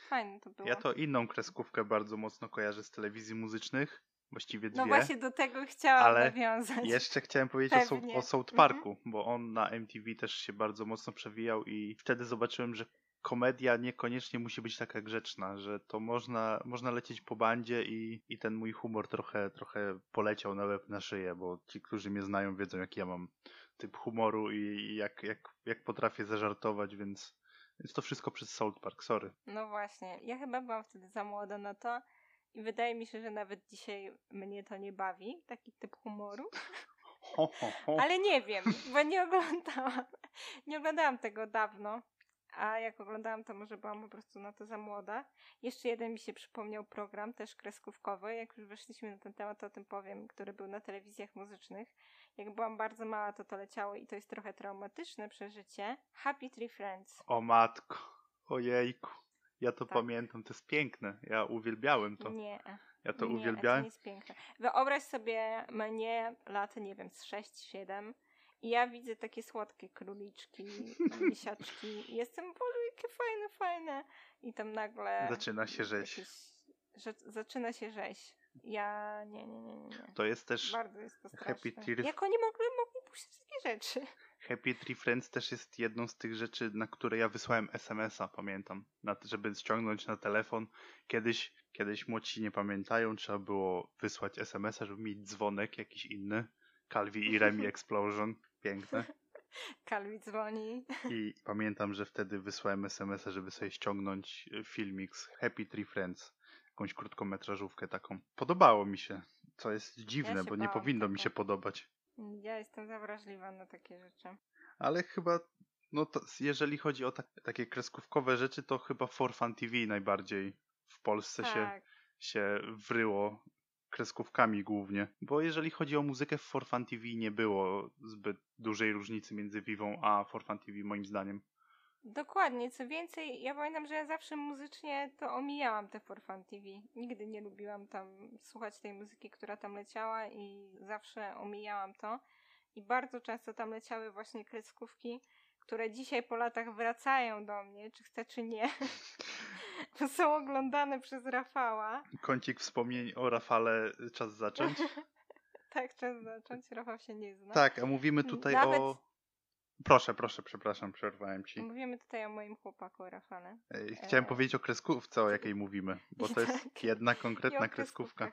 Fajne to było. Ja to inną kreskówkę bardzo mocno kojarzę z telewizji muzycznych. Właściwie no dwie. No właśnie do tego chciałam ale nawiązać. Jeszcze chciałem powiedzieć o, o South Parku, mhm. bo on na MTV też się bardzo mocno przewijał i wtedy zobaczyłem, że komedia niekoniecznie musi być taka grzeczna, że to można, można lecieć po bandzie i, i ten mój humor trochę, trochę poleciał na łeb na szyję, bo ci, którzy mnie znają, wiedzą, jak ja mam typ humoru i, i jak, jak, jak potrafię zażartować, więc, więc to wszystko przez South Park, sorry. No właśnie, ja chyba byłam wtedy za młoda na to i wydaje mi się, że nawet dzisiaj mnie to nie bawi, taki typ humoru. <laughs> Ho, ho, ho. Ale nie wiem, bo nie oglądałam. Nie oglądałam tego dawno a jak oglądałam, to może byłam po prostu na to za młoda. Jeszcze jeden mi się przypomniał program, też kreskówkowy, jak już weszliśmy na ten temat, to o tym powiem, który był na telewizjach muzycznych. Jak byłam bardzo mała, to to leciało i to jest trochę traumatyczne przeżycie. Happy Tree Friends. O matko, ojejku. Ja to tak. pamiętam, to jest piękne. Ja uwielbiałem to. Nie. Ja to nie, uwielbiałem. To nie jest piękne. Wyobraź sobie mnie lat, nie wiem, z 6-7 i ja widzę takie słodkie króliczki, misiaczki. <laughs> Jestem, boże, jakie fajne, fajne. I tam nagle... Zaczyna się rzeź. Jakieś, że, zaczyna się rzeź. Ja, nie, nie, nie, nie. To jest też... Bardzo jest to straszne. Happy Tree... Jak oni mogli, mogli puścić takie rzeczy? Happy Tree Friends też jest jedną z tych rzeczy, na które ja wysłałem SMS-a, pamiętam. Na, żeby ściągnąć na telefon. Kiedyś, kiedyś młodsi nie pamiętają, trzeba było wysłać SMS-a, żeby mieć dzwonek jakiś inny. Calvi i Remy <laughs> Explosion. Piękne. <laughs> Calvi dzwoni. <laughs> I pamiętam, że wtedy wysłałem SMS-a, żeby sobie ściągnąć e, filmik z Happy Tree Friends. Jakąś krótkometrażówkę taką. Podobało mi się, co jest dziwne, ja bo nie powinno tego. mi się podobać. Ja jestem zawrażliwa na takie rzeczy. Ale chyba, no to, jeżeli chodzi o tak, takie kreskówkowe rzeczy, to chyba For Fun TV najbardziej w Polsce tak. się, się wryło kreskówkami głównie. Bo jeżeli chodzi o muzykę w For Fun TV nie było zbyt dużej różnicy między Vivą a For Fun TV moim zdaniem. Dokładnie, co więcej, ja pamiętam, że ja zawsze muzycznie to omijałam te For Fun TV. Nigdy nie lubiłam tam słuchać tej muzyki, która tam leciała i zawsze omijałam to. I bardzo często tam leciały właśnie kreskówki, które dzisiaj po latach wracają do mnie, czy chcę, czy nie. <laughs> <laughs> są oglądane przez Rafała. Kącik wspomnień o Rafale, czas zacząć? <laughs> tak, czas zacząć. Rafał się nie zna. Tak, a mówimy tutaj Nawet... o Proszę, proszę, przepraszam, przerwałem ci. Mówimy tutaj o moim chłopaku Rafale. Chciałem E, powiedzieć o kreskówce, o jakiej mówimy, bo to <laughs> jest Tak. jedna konkretna kreskówka.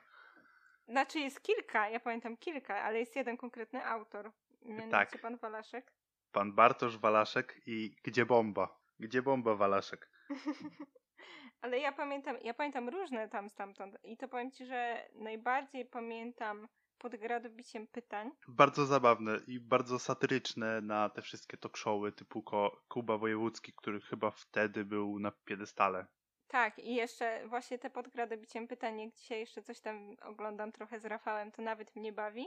Znaczy jest kilka, ja pamiętam kilka, ale jest jeden konkretny autor. Mianowicie Tak. pan Walaszek. Pan Bartosz Walaszek i Gdzie bomba? Gdzie bomba Walaszek? Ale ja pamiętam, ja pamiętam różne tam stamtąd i to powiem ci, że najbardziej pamiętam pod gradobiciem pytań. Bardzo zabawne i bardzo satyryczne na te wszystkie talk showy typu Kuba Wojewódzki, który chyba wtedy był na piedestale. Tak, i jeszcze właśnie te pod gradobiciem pytań, jak dzisiaj jeszcze coś tam oglądam trochę z Rafałem, to nawet mnie bawi.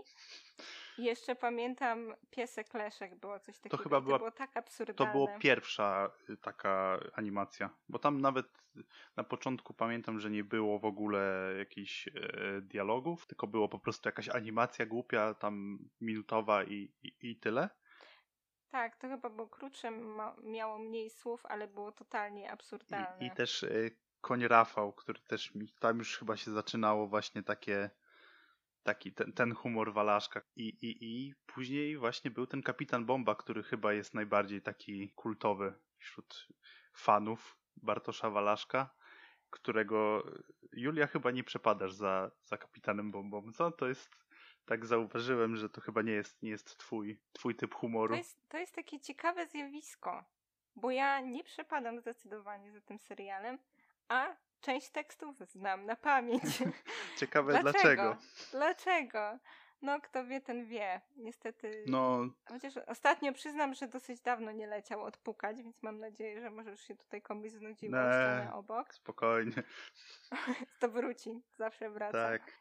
I jeszcze pamiętam Piesek Leszek, było coś takiego. chyba i była- to było tak To absurdalne. było pierwsza y, taka animacja, bo tam nawet na początku pamiętam, że nie było w ogóle jakichś e, dialogów, tylko było po prostu jakaś animacja głupia, tam minutowa i, i, i tyle. Tak, to chyba było krótsze, ma, miało mniej słów, ale było totalnie absurdalne. I, I też y, koń Rafał, który też mi, tam już chyba się zaczynało właśnie takie, taki ten, ten humor Walaszka. I, i, I później właśnie był ten kapitan Bomba, który chyba jest najbardziej taki kultowy wśród fanów Bartosza Walaszka, którego Julia chyba nie przepadasz za, za kapitanem Bombą. Co to jest? Tak zauważyłem, że to chyba nie jest, nie jest twój, twój typ humoru. To jest, to jest takie ciekawe zjawisko, bo ja nie przepadam zdecydowanie za tym serialem, a część tekstów znam na pamięć. <laughs> Ciekawe dlaczego. Dlaczego? No, kto wie, ten wie. Niestety. No, Chociaż ostatnio przyznam, że dosyć dawno nie leciał odpukać, więc mam nadzieję, że może już się tutaj komuś znudziło ścianę obok. spokojnie. <laughs> To wróci, zawsze wraca. Tak.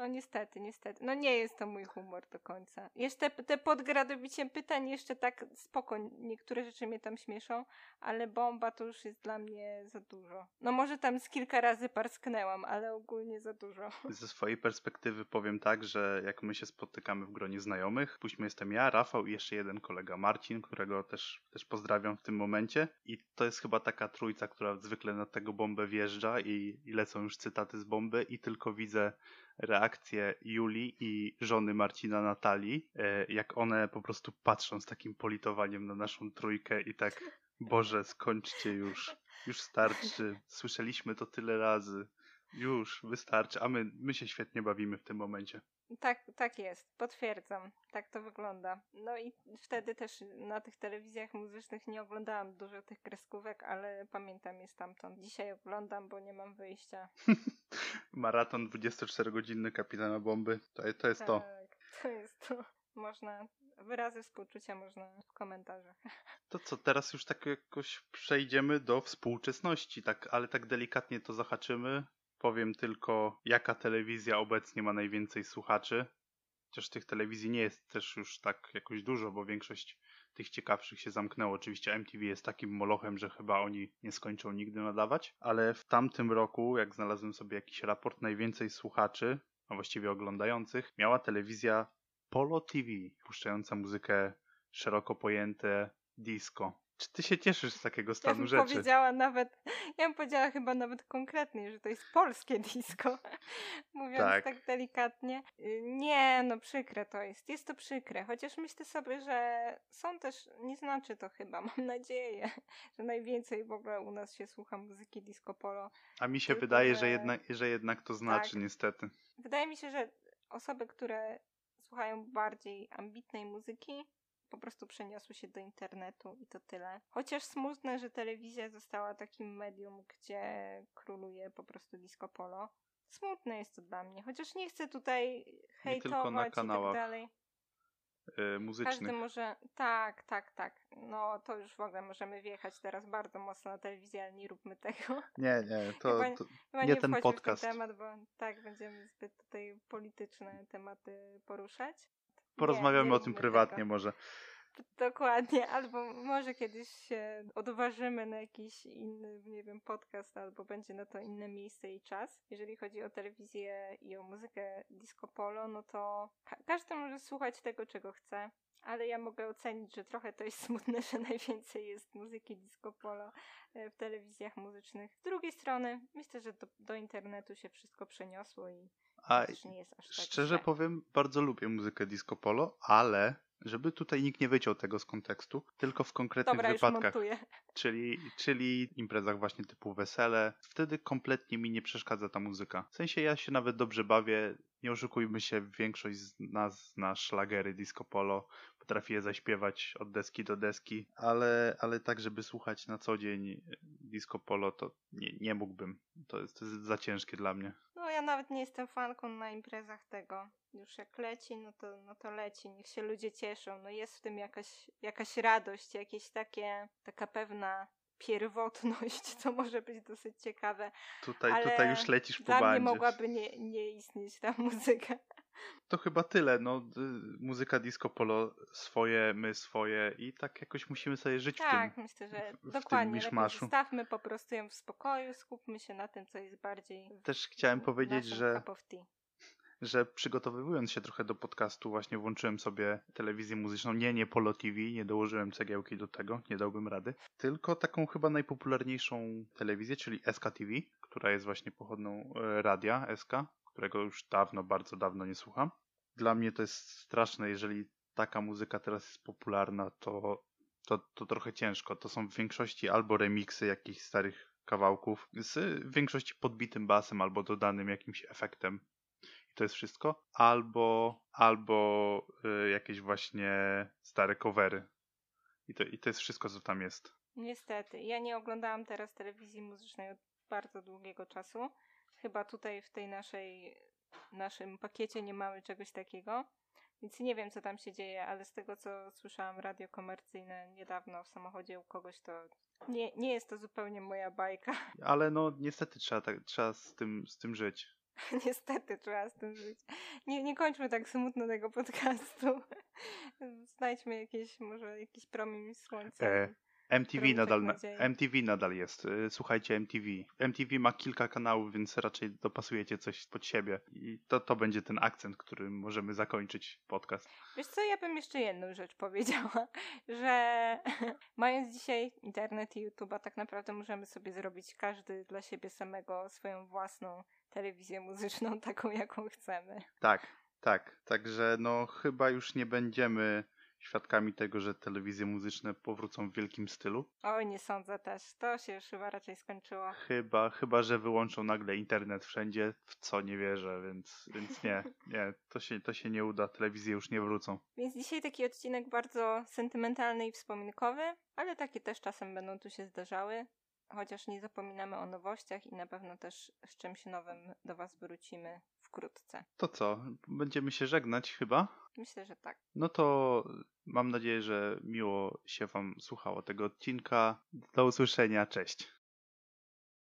No niestety, niestety. No nie jest to mój humor do końca. Jeszcze te pod gradobiciem pytań jeszcze tak spoko, niektóre rzeczy mnie tam śmieszą, ale bomba to już jest dla mnie za dużo. No może tam z kilka razy parsknęłam, ale ogólnie za dużo. <laughs> Ze swojej perspektywy powiem tak, że jak my się spotykamy w gronie znajomych, później jestem ja, Rafał i jeszcze jeden kolega Marcin, którego też, też pozdrawiam w tym momencie. I to jest chyba taka trójca, która zwykle na tego bombę wjeżdża i, i lecą już cytaty z bomby i tylko widzę reakcję Julii i żony Marcina Natalii, e, jak one po prostu patrzą z takim politowaniem na naszą trójkę i tak Boże, skończcie już, już starczy, słyszeliśmy to tyle razy. Już, wystarczy, a my, my się świetnie bawimy w tym momencie. Tak, tak jest, potwierdzam. Tak to wygląda. No i wtedy też na tych telewizjach muzycznych nie oglądałam dużo tych kreskówek, ale pamiętam je stamtąd. Dzisiaj oglądam, bo nie mam wyjścia. <laughs> Maraton 24-godzinny kapitana bomby, to, to jest to. Tak, to jest to. Można, wyrazy współczucia można w komentarzach. To co, teraz już tak jakoś przejdziemy do współczesności, tak, ale tak delikatnie to zahaczymy. Powiem tylko, jaka telewizja obecnie ma najwięcej słuchaczy. Chociaż tych telewizji nie jest też już tak jakoś dużo, bo większość tych ciekawszych się zamknęło. Oczywiście MTV jest takim molochem, że chyba oni nie skończą nigdy nadawać, ale w tamtym roku, jak znalazłem sobie jakiś raport, najwięcej słuchaczy, a właściwie oglądających, miała telewizja Polo TV, puszczająca muzykę szeroko pojęte disco. Czy ty się cieszysz z takiego Ja stanu bym rzeczy? powiedziała nawet, ja bym powiedziała chyba nawet konkretnie, że to jest polskie <laughs> disco. Mówiąc Tak. tak. delikatnie. Y, Nie, no przykre to jest. Jest to przykre. Chociaż myślę sobie, że są też, nie znaczy to chyba, <laughs> mam nadzieję, że najwięcej w ogóle u nas się słucha muzyki disco polo. A mi się Tylko, wydaje, że że- jednak, że jednak to znaczy Tak. niestety. Wydaje mi się, że osoby, które słuchają bardziej ambitnej muzyki, po prostu przeniosły się do internetu i to tyle. Chociaż smutne, że telewizja została takim medium, gdzie króluje po prostu disco polo. Smutne jest to dla mnie, chociaż nie chcę tutaj hejtować i tak dalej. Yy, Każdy muzycznych. może. Tak, tak, tak. No to już w ogóle możemy wjechać teraz bardzo mocno na telewizję, ale nie róbmy tego. Nie, nie, to, Chyba- to Chyba Nie nie, ten podcast. w ten temat, bo tak będziemy zbyt tutaj polityczne tematy poruszać. Porozmawiamy nie o tym prywatnie tego. może. Dokładnie, albo może kiedyś się odważymy na jakiś inny, nie wiem, podcast, albo będzie na to inne miejsce i czas. Jeżeli chodzi o telewizję i o muzykę disco polo, no to ka- każdy może słuchać tego, czego chce. Ale ja mogę ocenić, że trochę to jest <laughs> smutne, że najwięcej jest muzyki disco polo e, w telewizjach muzycznych. Z drugiej strony, myślę, że do, do internetu się wszystko przeniosło i A tak szczerze źle. powiem, bardzo lubię muzykę disco polo, ale żeby tutaj nikt nie wyciął tego z kontekstu, tylko w konkretnych Dobra, wypadkach, czyli, czyli imprezach właśnie typu wesele, wtedy kompletnie mi nie przeszkadza ta muzyka. W sensie ja się nawet dobrze bawię, nie oszukujmy się, większość z nas zna szlagery disco polo, potrafi je zaśpiewać od deski do deski, ale, ale tak, żeby słuchać na co dzień disco polo, to nie, nie mógłbym. To jest, to jest za ciężkie dla mnie. Ja nawet nie jestem fanką na imprezach tego. Już jak leci, no to, no to leci. Niech się ludzie cieszą. No jest w tym jakaś, jakaś radość, jakieś takie, taka pewna pierwotność, <laughs> co może być dosyć ciekawe. Tutaj, Ale tutaj już lecisz po bandzie. mogłaby nie, nie istnieć ta muzyka. To chyba tyle. No, muzyka disco polo swoje, my swoje i tak jakoś musimy sobie żyć Tak, w tym. myślę, że w dokładnie. Miszmaszu. zostawmy po prostu ją w spokoju, skupmy się na tym, co jest bardziej w Też chciałem powiedzieć, że, że przygotowywując się trochę do podcastu, właśnie włączyłem sobie telewizję muzyczną. Nie, nie Polo TV, nie dołożyłem cegiełki do tego, nie dałbym rady. Tylko taką chyba najpopularniejszą telewizję, czyli SK TV, która jest właśnie pochodną e, radia SK, którego już dawno, bardzo dawno nie słucham. Dla mnie to jest straszne, jeżeli taka muzyka teraz jest popularna, to, to, to trochę ciężko. To są w większości albo remiksy jakichś starych kawałków, z w większości podbitym basem albo dodanym jakimś efektem. I to jest wszystko. Albo, albo y, jakieś właśnie stare covery. I to, I to jest wszystko, co tam jest. Niestety. Ja nie oglądałam teraz telewizji muzycznej od bardzo długiego czasu. Chyba tutaj w tej naszej naszym pakiecie nie mamy czegoś takiego. Więc nie wiem, co tam się dzieje, ale z tego, co słyszałam, radio komercyjne niedawno w samochodzie u kogoś, to nie, nie jest to zupełnie moja bajka. <laughs> Ale no niestety trzeba, tak, trzeba z, tym, z tym żyć. Niestety trzeba z tym żyć. Nie, nie kończmy tak smutno tego podcastu. <laughs> Znajdźmy jakieś, może jakiś promień słońca. E, MTV nadal. MTV nadal jest. Y, Słuchajcie MTV. MTV ma kilka kanałów, więc raczej dopasujecie coś pod siebie. I to, to będzie ten akcent, którym możemy zakończyć podcast. Wiesz co, ja bym jeszcze jedną rzecz powiedziała, <laughs> że <laughs> mając dzisiaj internet i YouTube, tak naprawdę możemy sobie zrobić każdy dla siebie samego swoją własną telewizję muzyczną, <laughs> taką jaką chcemy. Tak, tak. Także no chyba już nie będziemy świadkami tego, że telewizje muzyczne powrócą w wielkim stylu. Oj, nie sądzę też. To się już chyba raczej skończyło. Chyba, chyba że wyłączą nagle internet wszędzie, w co nie wierzę, więc, więc nie, <laughs> nie, to się, to się nie uda, telewizje już nie wrócą. Więc dzisiaj taki odcinek bardzo sentymentalny i wspominkowy, ale takie też czasem będą tu się zdarzały. Chociaż nie zapominamy o nowościach i na pewno też z czymś nowym do Was wrócimy wkrótce. To co, będziemy się żegnać chyba? Myślę, że tak. No to mam nadzieję, że miło się Wam słuchało tego odcinka. Do usłyszenia, cześć.